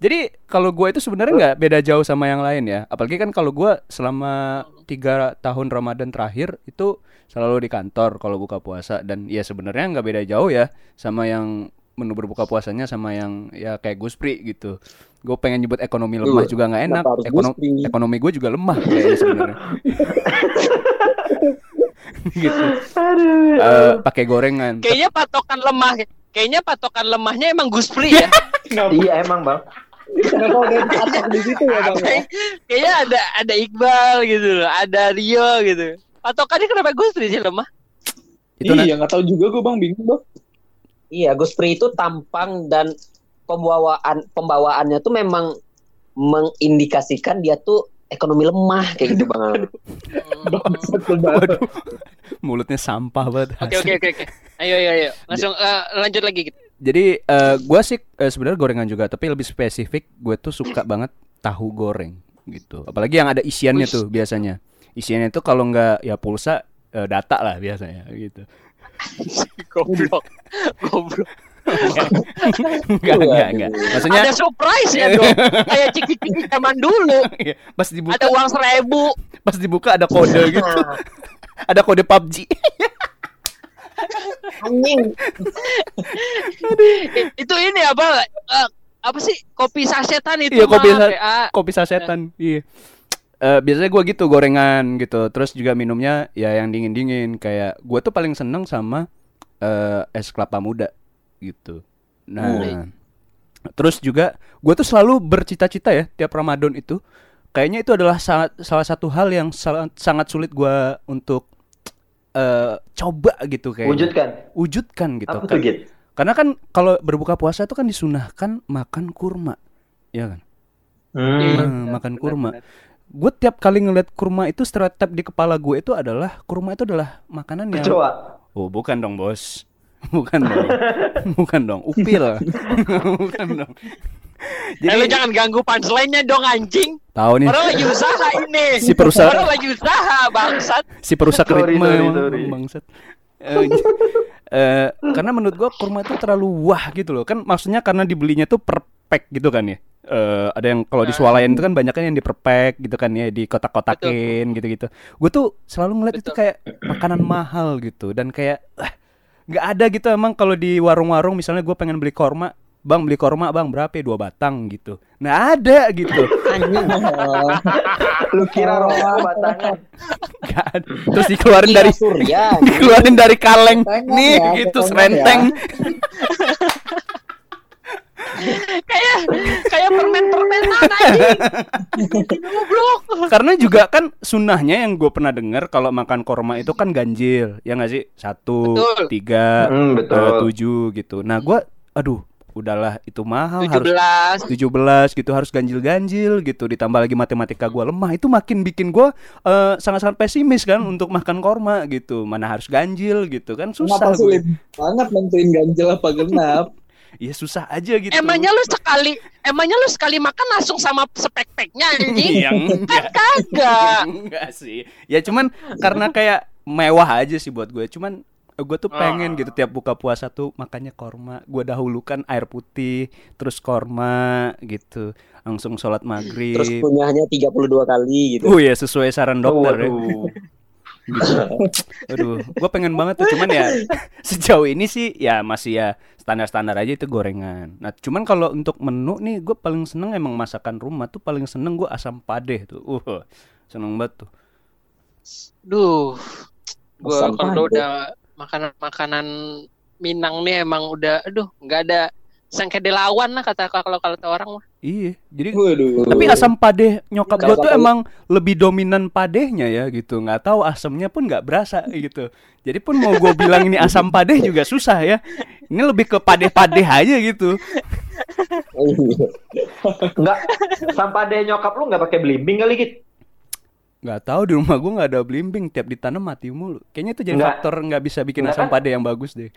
Jadi kalau gue itu sebenarnya nggak beda jauh sama yang lain ya. Apalagi kan kalau gue selama tiga tahun Ramadan terakhir itu selalu di kantor kalau buka puasa dan ya sebenarnya nggak beda jauh ya sama yang menu berbuka puasanya sama yang ya kayak Guspri gitu. Gue pengen nyebut ekonomi lemah Duh, juga nggak enak. harus Ekonomi gue juga lemah kayaknya sebenarnya. (laughs) gitu. Eh, pakai gorengan. Kayaknya patokan lemah. Kayaknya patokan lemahnya emang Guspri ya. (laughs) Iya emang bang. Kenapa udah dipatok di situ ya bang? Kayak- Kayaknya ada ada Iqbal gitu loh, ada Rio gitu. Patokannya kenapa Guspri sih lemah? Itu iya nggak tahu juga gue bang bingung bang. Iya, Gus Pri itu tampang dan pembawaan pembawaannya tuh memang mengindikasikan dia tuh ekonomi lemah kayak gitu bang. Waduh. Mulutnya sampah banget. Oke oke oke oke. Ayo ayo ayo. Langsung eh, lanjut lagi gitu. Jadi eh gue sih eh, sebenarnya gorengan juga, tapi lebih spesifik gue tuh suka banget tahu goreng gitu. Apalagi yang ada isiannya Wih. tuh biasanya. Isiannya tuh kalau nggak ya pulsa eh, data lah biasanya gitu. (laughs) Goblok. Goblok. Enggak enggak enggak. Maksudnya Ada surprise ya dong. Kayak ciki-ciki zaman dulu. iya, pas dibuka Ada uang seribu. pas dibuka ada kode gitu. ada kode PUBG. Anjing. Itu ini apa? eh, apa sih kopi sasetan itu? Iya, kopi mah, sa- PA. kopi sasetan. Iya. Eh, biasanya gue gitu gorengan gitu. Terus juga minumnya ya yang dingin-dingin kayak gue tuh paling seneng sama eh, es kelapa muda gitu. Nah, terus juga gue tuh selalu bercita-cita ya tiap Ramadan itu. Kayaknya itu adalah sangat salah satu hal yang sangat, sangat sulit gue untuk eh, coba gitu kayaknya. Wujudkan. Wujudkan gitu. Apa tuh Git? Karena kan kalau berbuka puasa itu kan disunahkan makan kurma, ya kan? Hmm. Hmm, makan kurma. Gue tiap kali ngeliat kurma itu stereotip di kepala gue itu adalah kurma itu adalah makanan yang Kecoa. Oh, bukan dong, Bos. (laughs) Bukan dong. bukan dong, upil. (laughs) bukan dong. Eh, lu Jadi jangan ganggu punchline-nya dong anjing. tahu nih Orang lagi usaha ini. si perusahaan Orang lagi usaha bangsat. si perusak ritme bangsat. Eh, eh, karena menurut gua kurma itu terlalu wah gitu loh. Kan maksudnya karena dibelinya tuh per pack gitu kan ya. Eh, ada yang kalau di Nah. swalayan itu kan banyak kan yang di per pack gitu kan ya, di kotak-kotakin gitu-gitu. Gue tuh selalu ngeliat itu Betul. kayak makanan mahal gitu dan kayak ah, nggak ada gitu emang kalau di warung-warung misalnya gue pengen beli korma Bang beli korma bang berapa ya? Dua batang gitu Nah ada gitu Lu kira rokok batangan. Nggak ada. Terus dikeluarin Kira dari surya. (laughs) dikeluarin dari kaleng nih ya, gitu serenteng (laughs) (laughs) Kayak kayak permen-permenan anjing. Goblok. karena juga kan sunnahnya yang gue pernah dengar kalau makan korma itu kan ganjil ya nggak sih satu Betul. tiga Hmm, eh, betul. tujuh gitu nah gue aduh udahlah itu mahal harus 17 17 gitu harus ganjil-ganjil gitu ditambah lagi matematika gua lemah itu makin bikin gua eh, sangat-sangat pesimis kan untuk makan korma gitu mana harus ganjil gitu kan susah Kenapa gue sulit banget nentuin ganjil apa genap? Iya susah aja gitu Emangnya lu sekali emangnya lu sekali makan langsung sama spek-speknya anjing? (laughs) yang Kan kagak. (laughs) enggak sih ya cuman karena kayak mewah aja sih buat gue cuman gue tuh pengen Ah. gitu tiap buka puasa tuh makannya korma gue dahulukan air putih terus korma gitu langsung sholat maghrib Terus punyanya 32 kali gitu. Oh ya sesuai saran dokter ya. Gitu. (laughs) Aduh, gue pengen banget tuh cuman ya (laughs) sejauh ini sih ya masih ya standar-standar aja itu gorengan. Nah, cuman kalau untuk menu nih gue paling seneng emang masakan rumah tuh paling seneng gue asam padeh tuh. Uh, seneng banget tuh. Duh. Gue kalau udah makanan-makanan Minang nih emang udah aduh nggak ada sengkedelawan lah kata kalau kata orang mah. Iya, jadi Waduh. tapi asam padeh nyokap gue Kalau tuh emang lebih dominan padehnya ya gitu. nggak tahu asamnya pun nggak berasa gitu. Jadi pun mau gue bilang ini asam padeh juga susah ya. Ini lebih ke padeh-padeh aja gitu. Iya. Enggak. Sampah deh nyokap lu nggak pakai belimbing kali Git? Nggak tahu di rumah gue nggak ada belimbing tiap ditanam mati mulu. Kayaknya itu jadi Nggak. faktor nggak bisa bikin Nggak asam kan? pade yang bagus deh.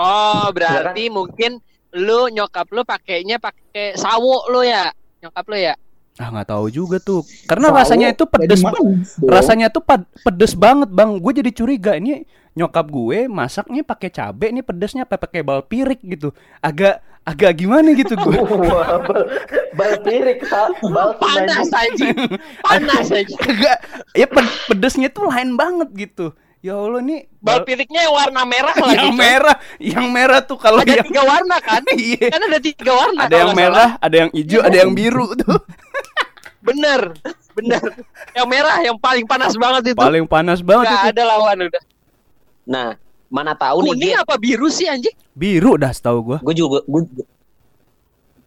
Oh, berarti mungkin lu nyokap lu pakainya pakai sawo lu ya. Nyokap lu ya. Ah nggak tahu juga tuh. Karena Sawo rasanya itu pedes. Manis dong. Rasanya tuh pad- pedes banget bang. Gue jadi curiga ini nyokap gue masaknya pakai cabe ini pedesnya apa pakai bal pirik gitu. Agak agak gimana gitu gue. (laughs) Bal, pirik, bal Panas anjing. (laughs) Panas anjing. Agak ya ped- pedesnya tuh lain banget gitu. Ya Allah nih Bal piriknya yang warna merah (laughs) lagi. yang coy. merah, yang merah tuh kalau Ada yang tiga warna kan? (laughs) Iya. Kan ada tiga warna. ada yang merah, ada yang hijau, ada yang biru tuh. salah. (laughs) Bener, bener. Yang merah yang paling panas banget itu. Paling panas banget Gak itu. ada lawan udah. Nah, mana tahu nih Kuning apa biru sih anjing? Biru dah setahu gua. Gue juga gue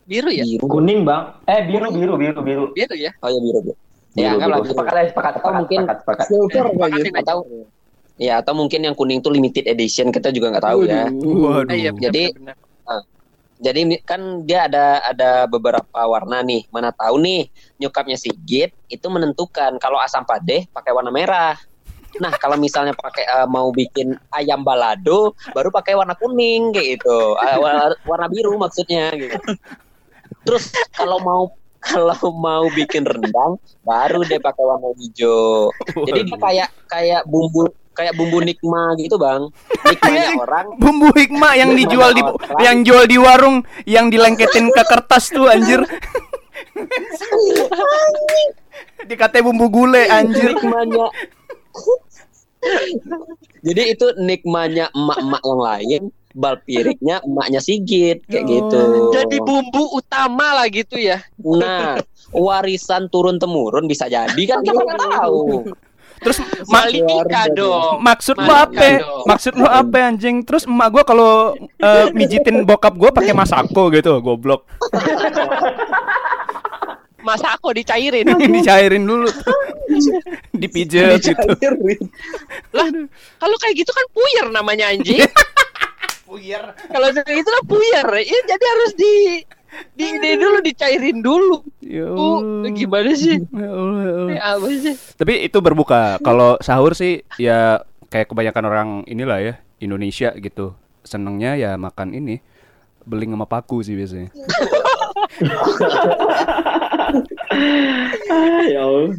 Biru ya? biru. Kuning bang. Eh biru biru biru biru. Biru ya. Oh ya biru. biru. Ya, Biru, anggaplah biru. biru. Sepakat ya sepakat. Atau sepakat, mungkin sepakat, sepakat. Silver gitu. Aja. Atau ya atau mungkin yang kuning tuh limited edition kita juga nggak tahu ya. Waduh. Ah, iya, Jadi- bener. Jadi kan dia ada ada beberapa warna nih. Mana tahu nih nyokapnya si Git itu menentukan kalau asam padeh pakai warna merah. Nah kalau misalnya pakai eh, mau bikin ayam balado baru pakai warna kuning kayak gitu. Eh, warna, warna biru maksudnya gitu. Terus kalau mau kalau mau bikin rendang baru dia pakai warna hijau. Jadi dia kayak kayak bumbu kayak bumbu nikma gitu bang. Nikmanya orang Bumbu hikmah yang dijual di yang jual di warung yang dilengketin ke kertas tuh anjir. Dikatanya bumbu gule anjir. nikmanya jadi itu nikmanya emak-emak yang lain bal piriknya emaknya Sigit kayak Oh. gitu Jadi bumbu utama lah gitu ya. nah warisan turun temurun bisa jadi kan kita nggak tahu Terus mak Malika dong. maksud lu Malika apa? dong. Maksud lu apa anjing? Terus emak gua kalau eh, mijitin bokap gua pakai masako gitu, goblok. (laughs) Masa aku dicairin. (laughs) Dicairin dulu. (laughs) Dipijat gitu. lah, kalau kayak gitu kan puyer namanya anjing. Puyer. kalau kayak gitu kan puyer. Ya, jadi harus di di, di dulu dicairin dulu. Ya Allah. gimana sih? Ya Allah, ya Allah. Eh, apa sih? Tapi itu berbuka. Kalau sahur sih ya kayak kebanyakan orang inilah ya Indonesia gitu. Senengnya ya makan ini beling sama paku sih biasanya. (laughs) ya Allah.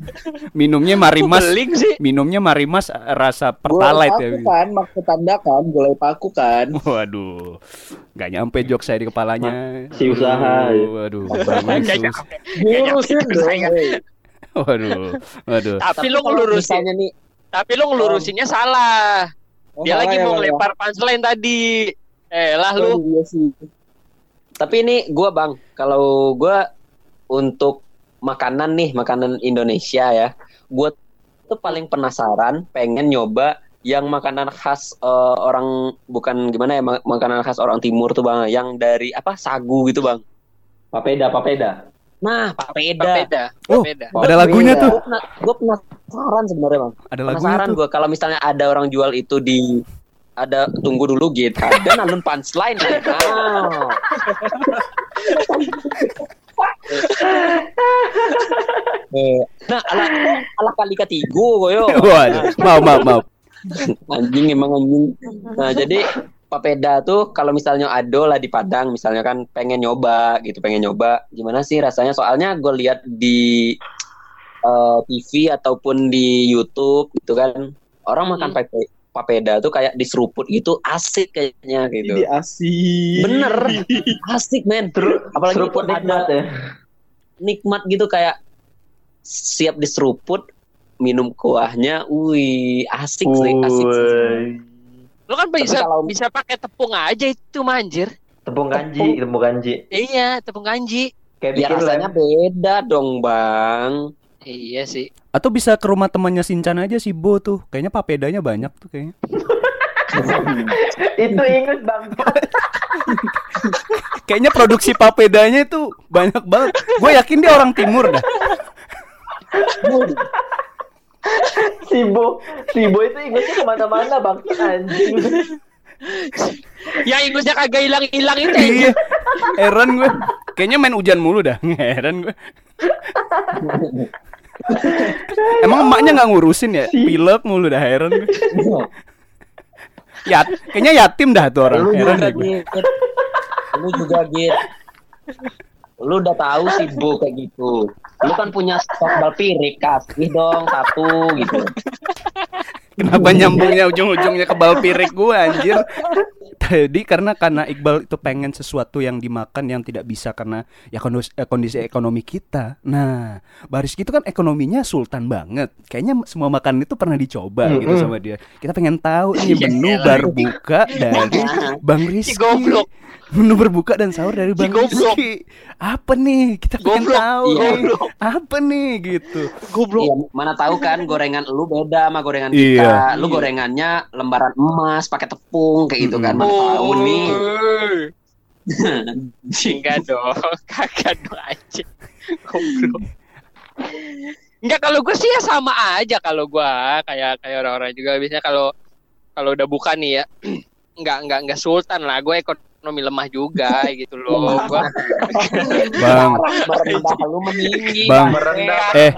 Minumnya marimas. Beling sih. Minumnya marimas eh, rasa pertalite ya. kan, maksud tanda kan, gulai paku kan. Waduh, nggak nyampe jok saya di kepalanya. Si usaha, ya. Waduh, waduh, waduh. Tapi lu ngelurusin, nih tapi lu ngelurusinnya salah. Oh, Dia lagi ya, mau ya? lempar punchline tadi. Eh lah Oh, lu. iya sih. Tapi ini gua bang kalau gua untuk makanan nih makanan Indonesia ya gua tuh paling penasaran pengen nyoba yang makanan khas eh, orang bukan gimana ya ma- makanan khas orang timur tuh bang yang dari apa sagu gitu bang Papeda, papeda. nah papeda Beda. Oh, Beda. ada lagunya tuh. gue penasaran sebenarnya bang Ada lagunya penasaran tuh. gue kalau misalnya ada orang jual itu di ada tunggu dulu gitu ada (laughs) nalun punchline nah. Eh, nah ala ala kali ketiga koyo (laughs) Waduh, maaf, maaf, maaf. anjing emang anjing. Nah jadi papeda tuh kalau misalnya ado lah di Padang misalnya kan pengen nyoba gitu pengen nyoba. Gimana sih rasanya? Soalnya gue lihat di eh, TV ataupun di YouTube gitu kan. Orang makan pape- papeda tuh kayak diseruput gitu asik kayaknya gitu Ini asik. bener (laughs) asik men apalagi Seruput ada nikmat ya. nikmat gitu kayak siap diseruput minum kuahnya wih asik sih asik sih. Lu kan bisa kalau- bisa pakai tepung aja itu manjir. Tepung kanji, tepung kanji. Iya, tepung kanji. Kayak ya bikin rasanya lem. beda dong bang Iya sih. Atau bisa ke rumah temannya Sinchan aja si Bo tuh. Kayaknya papedanya banyak tuh kayaknya. (laughs) Itu inget bang. (laughs) Kayaknya produksi papedanya itu banyak banget. Gue yakin dia orang timur dah. (laughs) Sibo, Sibo itu ingetnya ke mana-mana bang. Anjing. Yang ingusnya kagak hilang-hilang itu Iya. aja. Heran gue. Kayaknya main hujan mulu dah. Heran gue. Emang emaknya nggak ngurusin ya? Pilek mulu dah heran gue. Ya, kayaknya yatim dah tuh orang. lu Heran juga git lu juga git lu udah tahu sih bu kayak gitu lu kan punya stok balpirik kasih dong satu gitu Kenapa nyambungnya ujung-ujungnya ke balpirik gue anjir? Tadi karena karena Iqbal itu pengen sesuatu yang dimakan yang tidak bisa karena ya kondisi, eh, kondisi ekonomi kita. Nah, Baris itu kan ekonominya sultan banget. Kayaknya semua makanan itu pernah dicoba Hmm, gitu hmm. sama dia. Kita pengen tahu nih Iya, menu iya. berbuka dari Bang Rizky. goblok. Menu berbuka dan sahur dari Bang. Rizky. Apa nih? Kita pengen Goblok. tahu Iya. nih. Goblok. Apa nih gitu. Goblok. Iya, mana tahu kan gorengan lu beda sama gorengan Iya. kita. Lu gorengannya lembaran emas pakai tepung kayak gitu kan. Tahu nih. Enggak (laughs) dong, kagak dong aja. Goblok. Enggak kalau gue sih ya sama aja kalau gue kayak kayak orang-orang juga biasanya kalau kalau udah buka nih ya (clears throat) enggak enggak enggak sultan lah gue ekonomi lemah juga gitu loh gua (laughs) Bang, lu meninggi. Bang. Merendah Eh.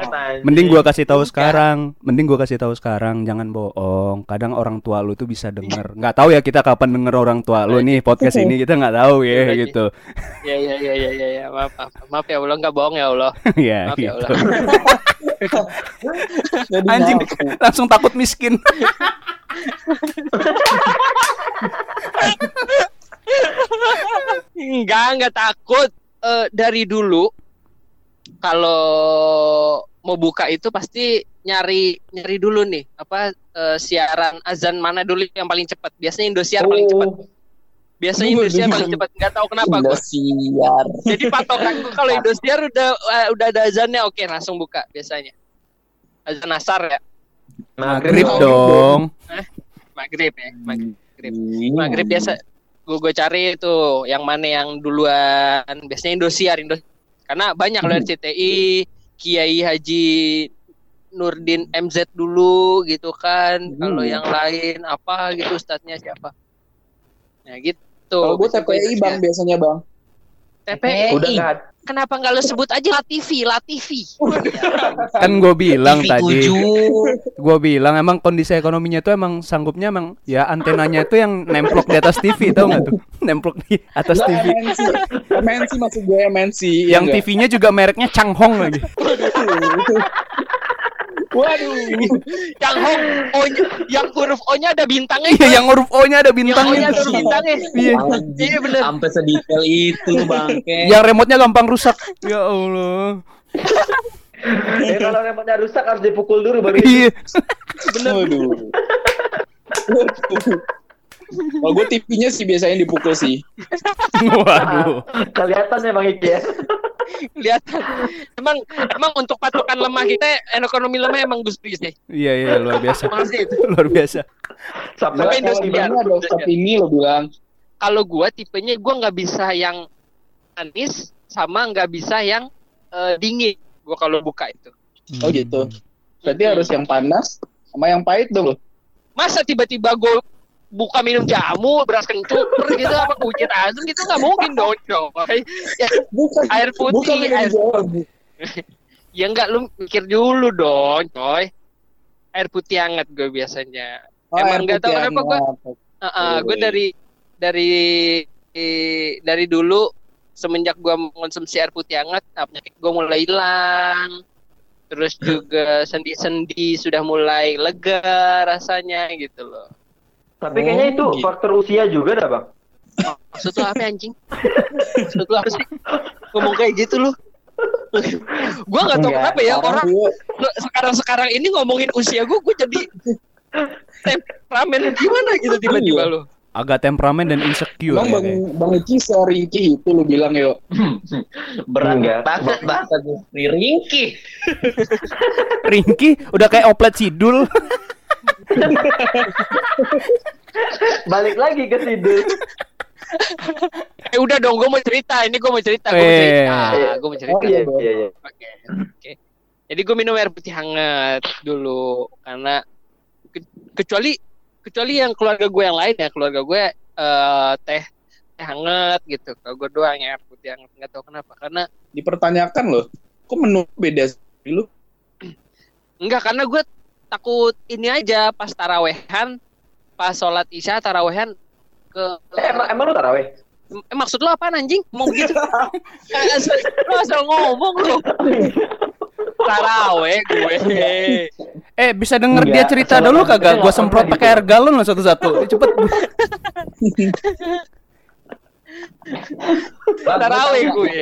Mending gua kasih tahu sekarang, mending gua kasih tahu sekarang, jangan bohong. Kadang orang tua lu tuh bisa denger. Nggak tahu ya kita kapan denger orang tua lu nih podcast ini kita nggak tahu ya Iya, gitu. ya ya ya ya ya, ya. Maaf, maaf maaf ya Allah nggak bohong ya Allah (laughs) ya maaf ya gitu. Allah Jadi Anjing langsung takut miskin. (laughs) Enggak, enggak takut. Eh, dari dulu kalau mau buka itu pasti nyari nyari dulu nih apa eh, siaran azan mana dulu yang paling cepat. Biasanya Indosiar paling cepat. Oh, Biasanya Aduh, Indosiar paling cepat. Enggak tahu kenapa gua. Indosiar. (laughs) Jadi patokanku kalau Indosiar udah eh, udah ada azannya oke langsung buka biasanya. Azan asar ya, Maghrib dong. dong. maghrib ya, maghrib. Iya. Maghrib biasa gue gue cari itu yang mana yang duluan. Biasanya Indosiar Indo karena banyak loh RCTI Kiai Haji Nurdin MZ dulu gitu kan. Kalau Hmm. yang lain apa gitu ustadznya siapa? Ya gitu Kalau gue TPI bang biasanya bang. TPI Udah ada. kenapa nggak lo sebut aja Latifi Latifi (laughs) Kan gue bilang TV tadi, gue bilang emang kondisi ekonominya tuh emang sanggupnya emang ya antenanya itu yang nemplok di atas TV tau nggak tuh? (laughs) Nemplok di atas TV. MNC. MNC maksud gue MNC. Yang ya nggak? TV-nya juga mereknya Changhong lagi. Waduh. yang hong O yang huruf O nya ada bintangnya Iya, yang huruf O-nya ada yang O nya bintangnya. ada huruf bintangnya Iya. iya bener Sampai sedetail itu bangke. Yang remote-nya gampang rusak. Ya Allah. Eh, kalau remote-nya rusak harus dipukul dulu baru Iya. Waduh. Kalau gue TV-nya sih biasanya dipukul sih. Waduh. kelihatan memang Iki ya. Kelihatan emang emang untuk patokan lemah kita ekonomi lemah emang Gus Dur sih Iya iya luar biasa. (laughs) Luar biasa. Sampai Indosiar. ini lo bilang. kalau gua tipenya gua nggak bisa yang manis sama nggak bisa yang eh, dingin gua kalau buka itu Oh gitu. Berarti harus yang panas sama yang pahit dong lo. masa tiba-tiba gua buka minum jamu beras kencur gitu apa kunyit asam gitu nggak mungkin dong coy ya, Bukan. air putih Bukan air jamu. ya nggak lu mikir dulu dong coy air putih hangat gue biasanya Oh, Emang nggak tahu putih kenapa gua- hangat. gue Oke. dari dari dari dulu semenjak gue mengonsumsi air putih hangat nah, penyakit gue mulai hilang terus juga sendi-sendi sudah mulai lega rasanya gitu loh Tapi kayaknya Oh, itu gitu. faktor usia juga dah, Bang. maksud lu apa anjing (laughs) maksud lu apa sih ngomong kayak gitu lu (laughs) nggak tahu Enggak, kenapa ya Orang orang tua, sekarang sekarang ini ngomongin usia gue gue jadi temperamen gimana gitu tiba-tiba lu Agak temperamen dan insecure Bang ya, Bang. Bang Iki Ringki itu lo bilang yo. (laughs) Berat? Banget bahasa gue ringki. Ringki udah kayak oplet sidul. (laughs) Balik lagi ke situ. eh udah dong gue mau cerita ini gue mau cerita gue mau cerita Eh. gue mau Oh, cerita iya, Iya, iya. Oke, oke. Jadi gue minum air putih hangat dulu karena ke- kecuali kecuali yang keluarga gue yang lain ya keluarga gue eh, teh teh hangat gitu. Kalau gue doang ya air putih hangat nggak tahu kenapa karena Dipertanyakan loh. Kok menu beda sih lu? (clears throat) enggak karena gue takut ini aja pas tarawehan pas sholat isya tarawehan ke Eh, emang, emang lu taraweh? eh, maksud lo apa anjing mau begitu Eh, asal, (laughs) lo asal ngomong lo taraweh gue Eh bisa denger Enggak, dia cerita dulu kagak? Nggak semprot pakai air galon loh satu-satu. Eh, Cepet. taraweh gue.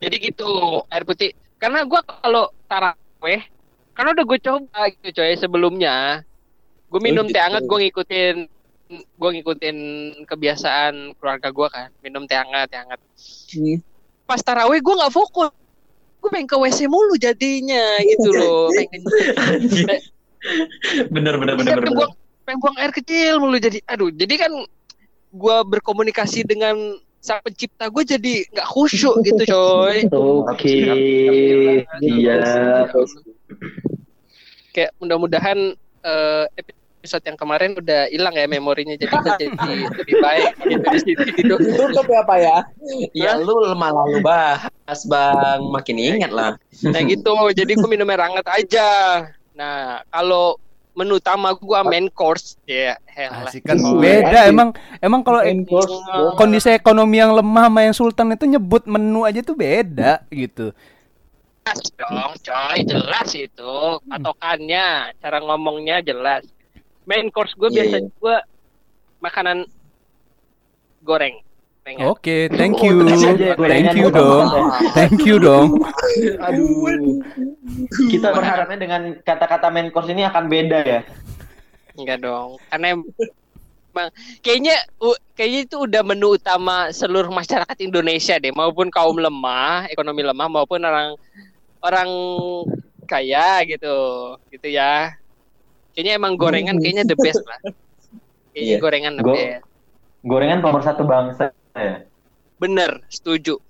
Jadi gitu air putih. Karena gue kalau taraweh, karena udah gue coba gitu coy sebelumnya. Gue minum teh gitu. hangat, gue ngikutin gue ngikutin kebiasaan keluarga gue kan minum teh hangat teh hangat Hmm. pas taraweh gue nggak fokus gue pengen ke WC mulu jadinya gitu loh (laughs) pengen bener bener bener Iya, bener. buang, pengen buang air kecil mulu jadi aduh jadi kan gua berkomunikasi dengan sang pencipta gue jadi nggak khusyuk gitu coy Oke. Iya. Kayak mudah-mudahan eh, episode yang kemarin udah hilang ya memorinya jadi jadi (laughs) lebih baik gitu di sini gitu Tutup ya Pak ya. Ya lu lemah lalu bahas bang, makin ingat lah. nah gitu jadi gue minum air hangat aja nah kalau menu utama gua main course ya helah. Asik kan Oh, beda asik. emang emang kalau course. kondisi ekonomi yang lemah sama yang sultan itu nyebut menu aja tuh beda gitu. Jelas dong coy jelas itu patokannya cara ngomongnya jelas main course gue Iya, biasa iya. gue makanan goreng. Oke, thank you. (laughs) Thank you dong. Thank you dong. Aduh. Kita berharapnya dengan kata-kata main course ini akan beda ya. enggak dong karena emang kayaknya kayaknya itu udah menu utama seluruh masyarakat Indonesia deh maupun kaum lemah ekonomi lemah maupun orang orang kaya gitu gitu ya kayaknya emang gorengan kayaknya the best lah kayaknya Iya. gorengan the Go- best Gorengan nomor satu bangsa ya. Bener, setuju.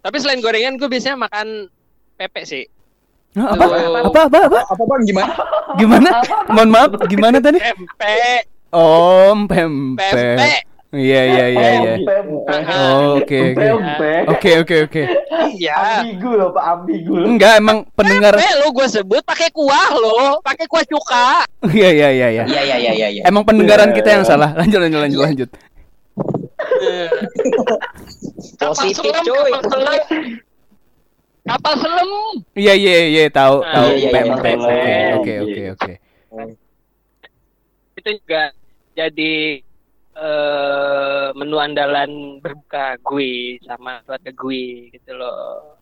Tapi selain gorengan, gue biasanya makan pepek sih. Hah, Apa? Tuh. Apa? Apa? Apa? Apa bang gimana? Gimana? Mohon maaf, gimana tadi? Pempek, Om pempek. pempek. Iya iya iya iya. Oh, Oke oke. Oke oke oke. Iya. Ambigu loh Pak, ambigu. loh. Enggak emang pendengar. Pempek lo gue sebut pakai kuah lo, pakai kuah cuka. Iya iya iya iya. Iya iya iya iya. iya. Emang pendengaran kita yang salah. Lanjut lanjut lanjut lanjut. Kapal Positif, selam, cuy. kapal selam. Iya iya iya tahu Ah, tahu iya, iya, iya, iya. oke oke oke. Itu juga jadi eh menu andalan berbuka gue sama keluarga gue gitu loh.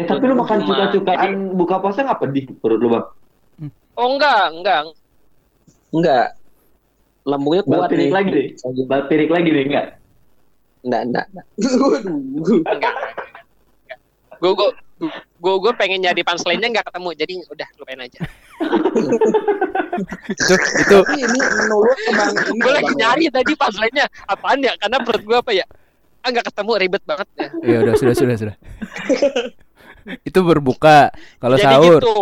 Eh, tapi lu makan cuka-cukaan buka puasa nggak pedih perut lu bang? Oh enggak, enggak. Enggak. Lambungnya kuat pirik nih. lagi deh. Bal pirik lagi deh enggak? Enggak enggak. enggak. enggak. Gue gue gue gue pengen nyari punchline-nya nggak ketemu jadi udah lupain aja. Itu itu ini menurut ini (laughs) gue lagi nyari tadi punchline-nya apaan ya karena perut gue apa ya? Ah nggak ketemu ribet banget ya. ya udah sudah sudah sudah. itu berbuka. Kalau Jadi sahur gitu.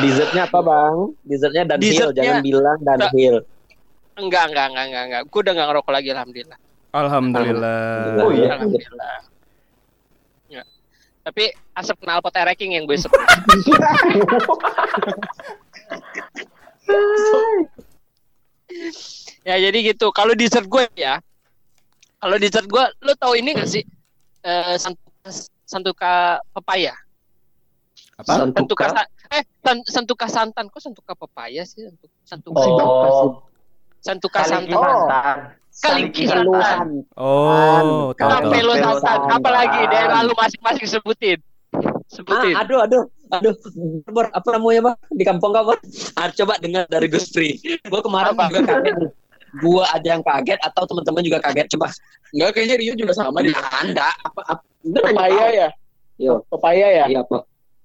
Dessertnya apa bang? Dessertnya dan Dessertnya- jangan bilang dan Enggak. Enggak, enggak, enggak, enggak, enggak. Gue udah enggak ngerokok lagi alhamdulillah. alhamdulillah. Oh, iya. Alhamdulillah. Tapi asap knalpot ereking yang gue isep. (laughs) ya jadi gitu. Kalau dessert gue ya, kalau dessert gue, lo tau ini gak sih? Eh, santuka, santuka pepaya. Apa? Santuka, sa- eh, san- santuka santan. Kok santuka pepaya sih? Santuka, santuka, Oh, santuka santan. santan. Kaliki Lu santan. Oh, Tahu. santan. Tahu. Apalagi daerah lu masing-masing sebutin. Sebutin. Ah, aduh, aduh, aduh, Bor, apa namanya bang? Di kampung kamu? Ah, coba dengar dari Gus Pri. Gua kemarin Apa? juga kaget. Gua aja yang kaget atau teman-teman juga kaget. Coba. Enggak kayaknya Rio juga sama di Anda apa? apa pepaya ya. Yo. Pepaya ya. Iya apa?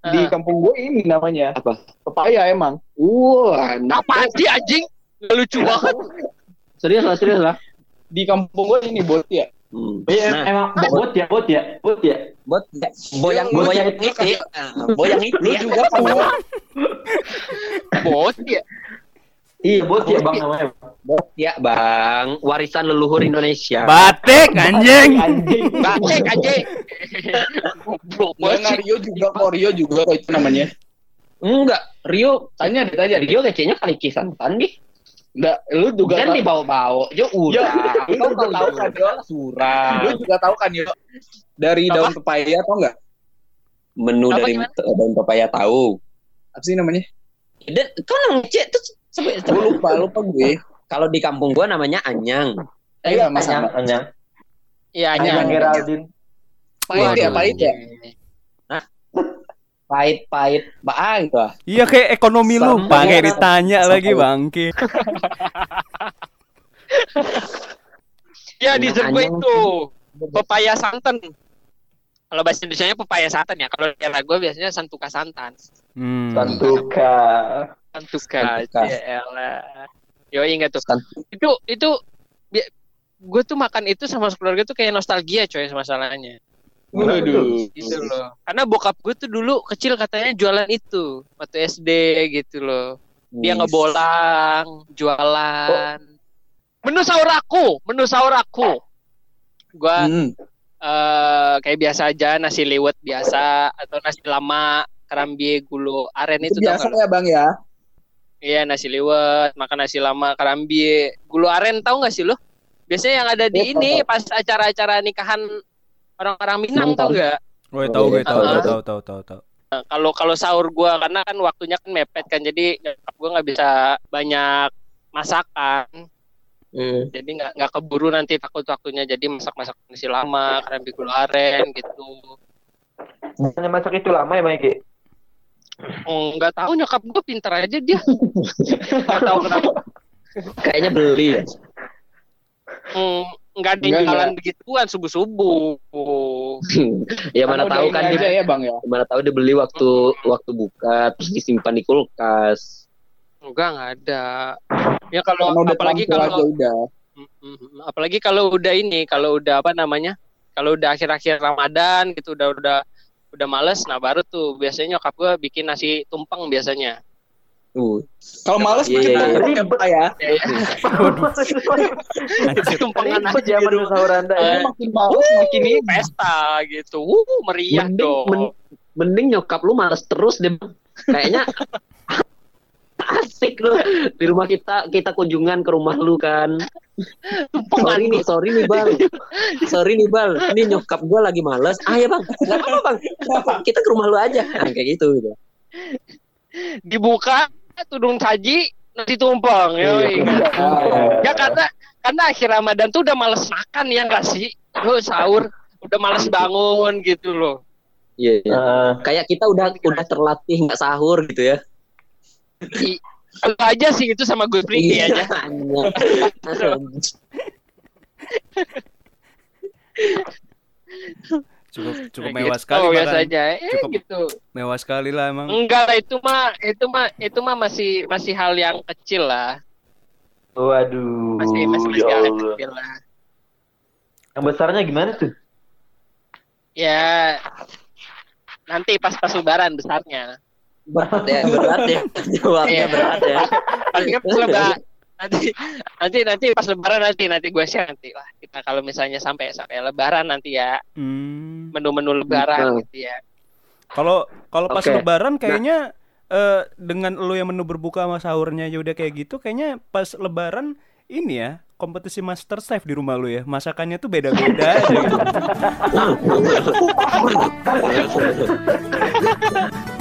Di Ah. kampung gue ini namanya. Apa? Pepaya emang. Wah, Apa sih anjing? Lucu banget. serius lah, serius lah. Di kampung gue ini bot ya. Hmm. Iya, Nah, emang bot ya, bot ya, bot ya. buat boyang Lu- boyang itu, boyang itu Lu ya. juga kan (laughs) Bot ya. Iya, bot ya bang namanya. Ya bang, warisan leluhur Indonesia. Batik anjing. Anjing. Bacek anjing. Goblok sih. Rio juga kok Rio juga kok itu namanya. Enggak, Rio, Tanya deh tanya. Rio kayaknya kali kisantan deh. Enggak, lu juga Kan tahu- dibawa-bawa, jo Ya, udah. (laughs) lu juga tahu kan, Yo. Surah. Lu juga tahu kan Yo dari Apa? daun pepaya atau enggak? Menu Apa dari gimana? daun pepaya tahu. Apa sih namanya? Dan kau nang cek terus sampai Gue lupa, lupa gue. Kalau di kampung gua namanya anyang. Eh, Iya, sama-sama. Anyang, Anyang. Iya, Anyang Anyang. Geraldine. Pahit ya, pahit ya. Pahit-pahit bang gitu. Iya kayak ekonomi lu, Sama pakai ya. ditanya Sama lagi bangke. Ya, dessert gue Anyang. itu pepaya santan. Kalau bahasa Indonesia pepaya santan ya. Kalau daerah gue biasanya santuka santan. Hmm. Santuka. Santuka. Santuka. Ya elah. Yo ingat tuh. San- Itu itu gue tuh makan itu sama keluarga tuh kayak nostalgia coy masalahnya. Waduh. Gitu loh. Karena bokap gue tuh dulu kecil katanya jualan itu waktu SD gitu loh. Dia ngebolang, jualan. Menu sahur aku, menu sahur aku. Gua Hmm. eh kayak biasa aja nasi liwet biasa atau nasi lama kerambi gulu aren Itu itu, biasa ya bang ya. Iya nasi liwet, makan nasi lama kerambi gulu aren tahu nggak sih lo? Biasanya yang ada di Iya, ini pas acara-acara nikahan orang-orang Minang tahu nggak? Gue tahu gue tahu Ah. tahu tahu tahu tahu. Nah, Kalau kalau sahur gua karena kan waktunya kan mepet kan jadi nyokap gua nggak bisa banyak masakan Hmm. jadi nggak nggak keburu nanti takut waktunya jadi masak-masak nasi lama kerambi gulu aren gitu Bukannya masak itu lama ya, Mike? Oh, nggak tahu nyokap gue pinter aja dia. (laughs) Nggak tahu kenapa. Kayaknya beli. ya. Hmm, nggak ada yang Enggak, jualan begituan subuh subuh. (laughs) ya mana udah tahu kan aja dia, ya bang ya. mana tahu dia beli waktu waktu buka terus disimpan di kulkas. Enggak nggak ada. Ya kalau apalagi kalau udah. Apalagi kalau udah ini kalau udah apa namanya kalau udah akhir-akhir Ramadan gitu udah udah udah males nah baru tuh biasanya nyokap gue bikin nasi tumpeng biasanya Uh, Kalau males Iya, makin iya, iya. tahu ya Pak ya. Anjir. tumpengan Ribet. Aja menu sahur Anda ya. Makin males makin ini pesta gitu. Uh, meriah mending, dong. men- mending nyokap lu males terus deh. Kayaknya (laughs) asik lu. Di rumah kita kita kunjungan ke rumah lu kan. Sorry nih, sorry nih bang, sorry nih bang, ini nyokap gua lagi males. Ah ya bang, nggak apa-apa bang, kita ke rumah lu aja. Nah, kayak gitu gitu. dibuka tudung saji nasi tumpeng yoi. ya karena karena akhir Ramadan tuh udah males makan ya enggak sih lo sahur udah males bangun gitu loh Iya, iya. Eh, Kayak kita udah udah terlatih nggak sahur gitu ya. Lu aja sih itu sama gue free Iya. aja (laughs) (laughs) Cukup cukup Nah, mewah gitu, sekali biasa bahkan. aja eh, Cukup. gitu Mewah sekali lah emang. enggak lah itu mah itu mah itu mah masih masih hal yang kecil lah Waduh. masih masih, masih ya hal yang kecil lah Yang besarnya gimana tuh? ya nanti pas pas lebaran besarnya (laughs) berat ya, berat ya. Jawabnya berat ya. paling kan pas lebaran nanti nanti nanti pas lebaran nanti nanti gue share nanti lah kita kalau misalnya sampai sampai lebaran nanti ya Hmm. menu-menu lebaran Hmm. gitu ya Kalau kalau pas Oke. lebaran kayaknya eh, dengan lu yang menu berbuka sama sahurnya ya udah kayak gitu kayaknya pas lebaran ini ya kompetisi master chef di rumah lu ya masakannya tuh beda-beda aja gitu. (laughs)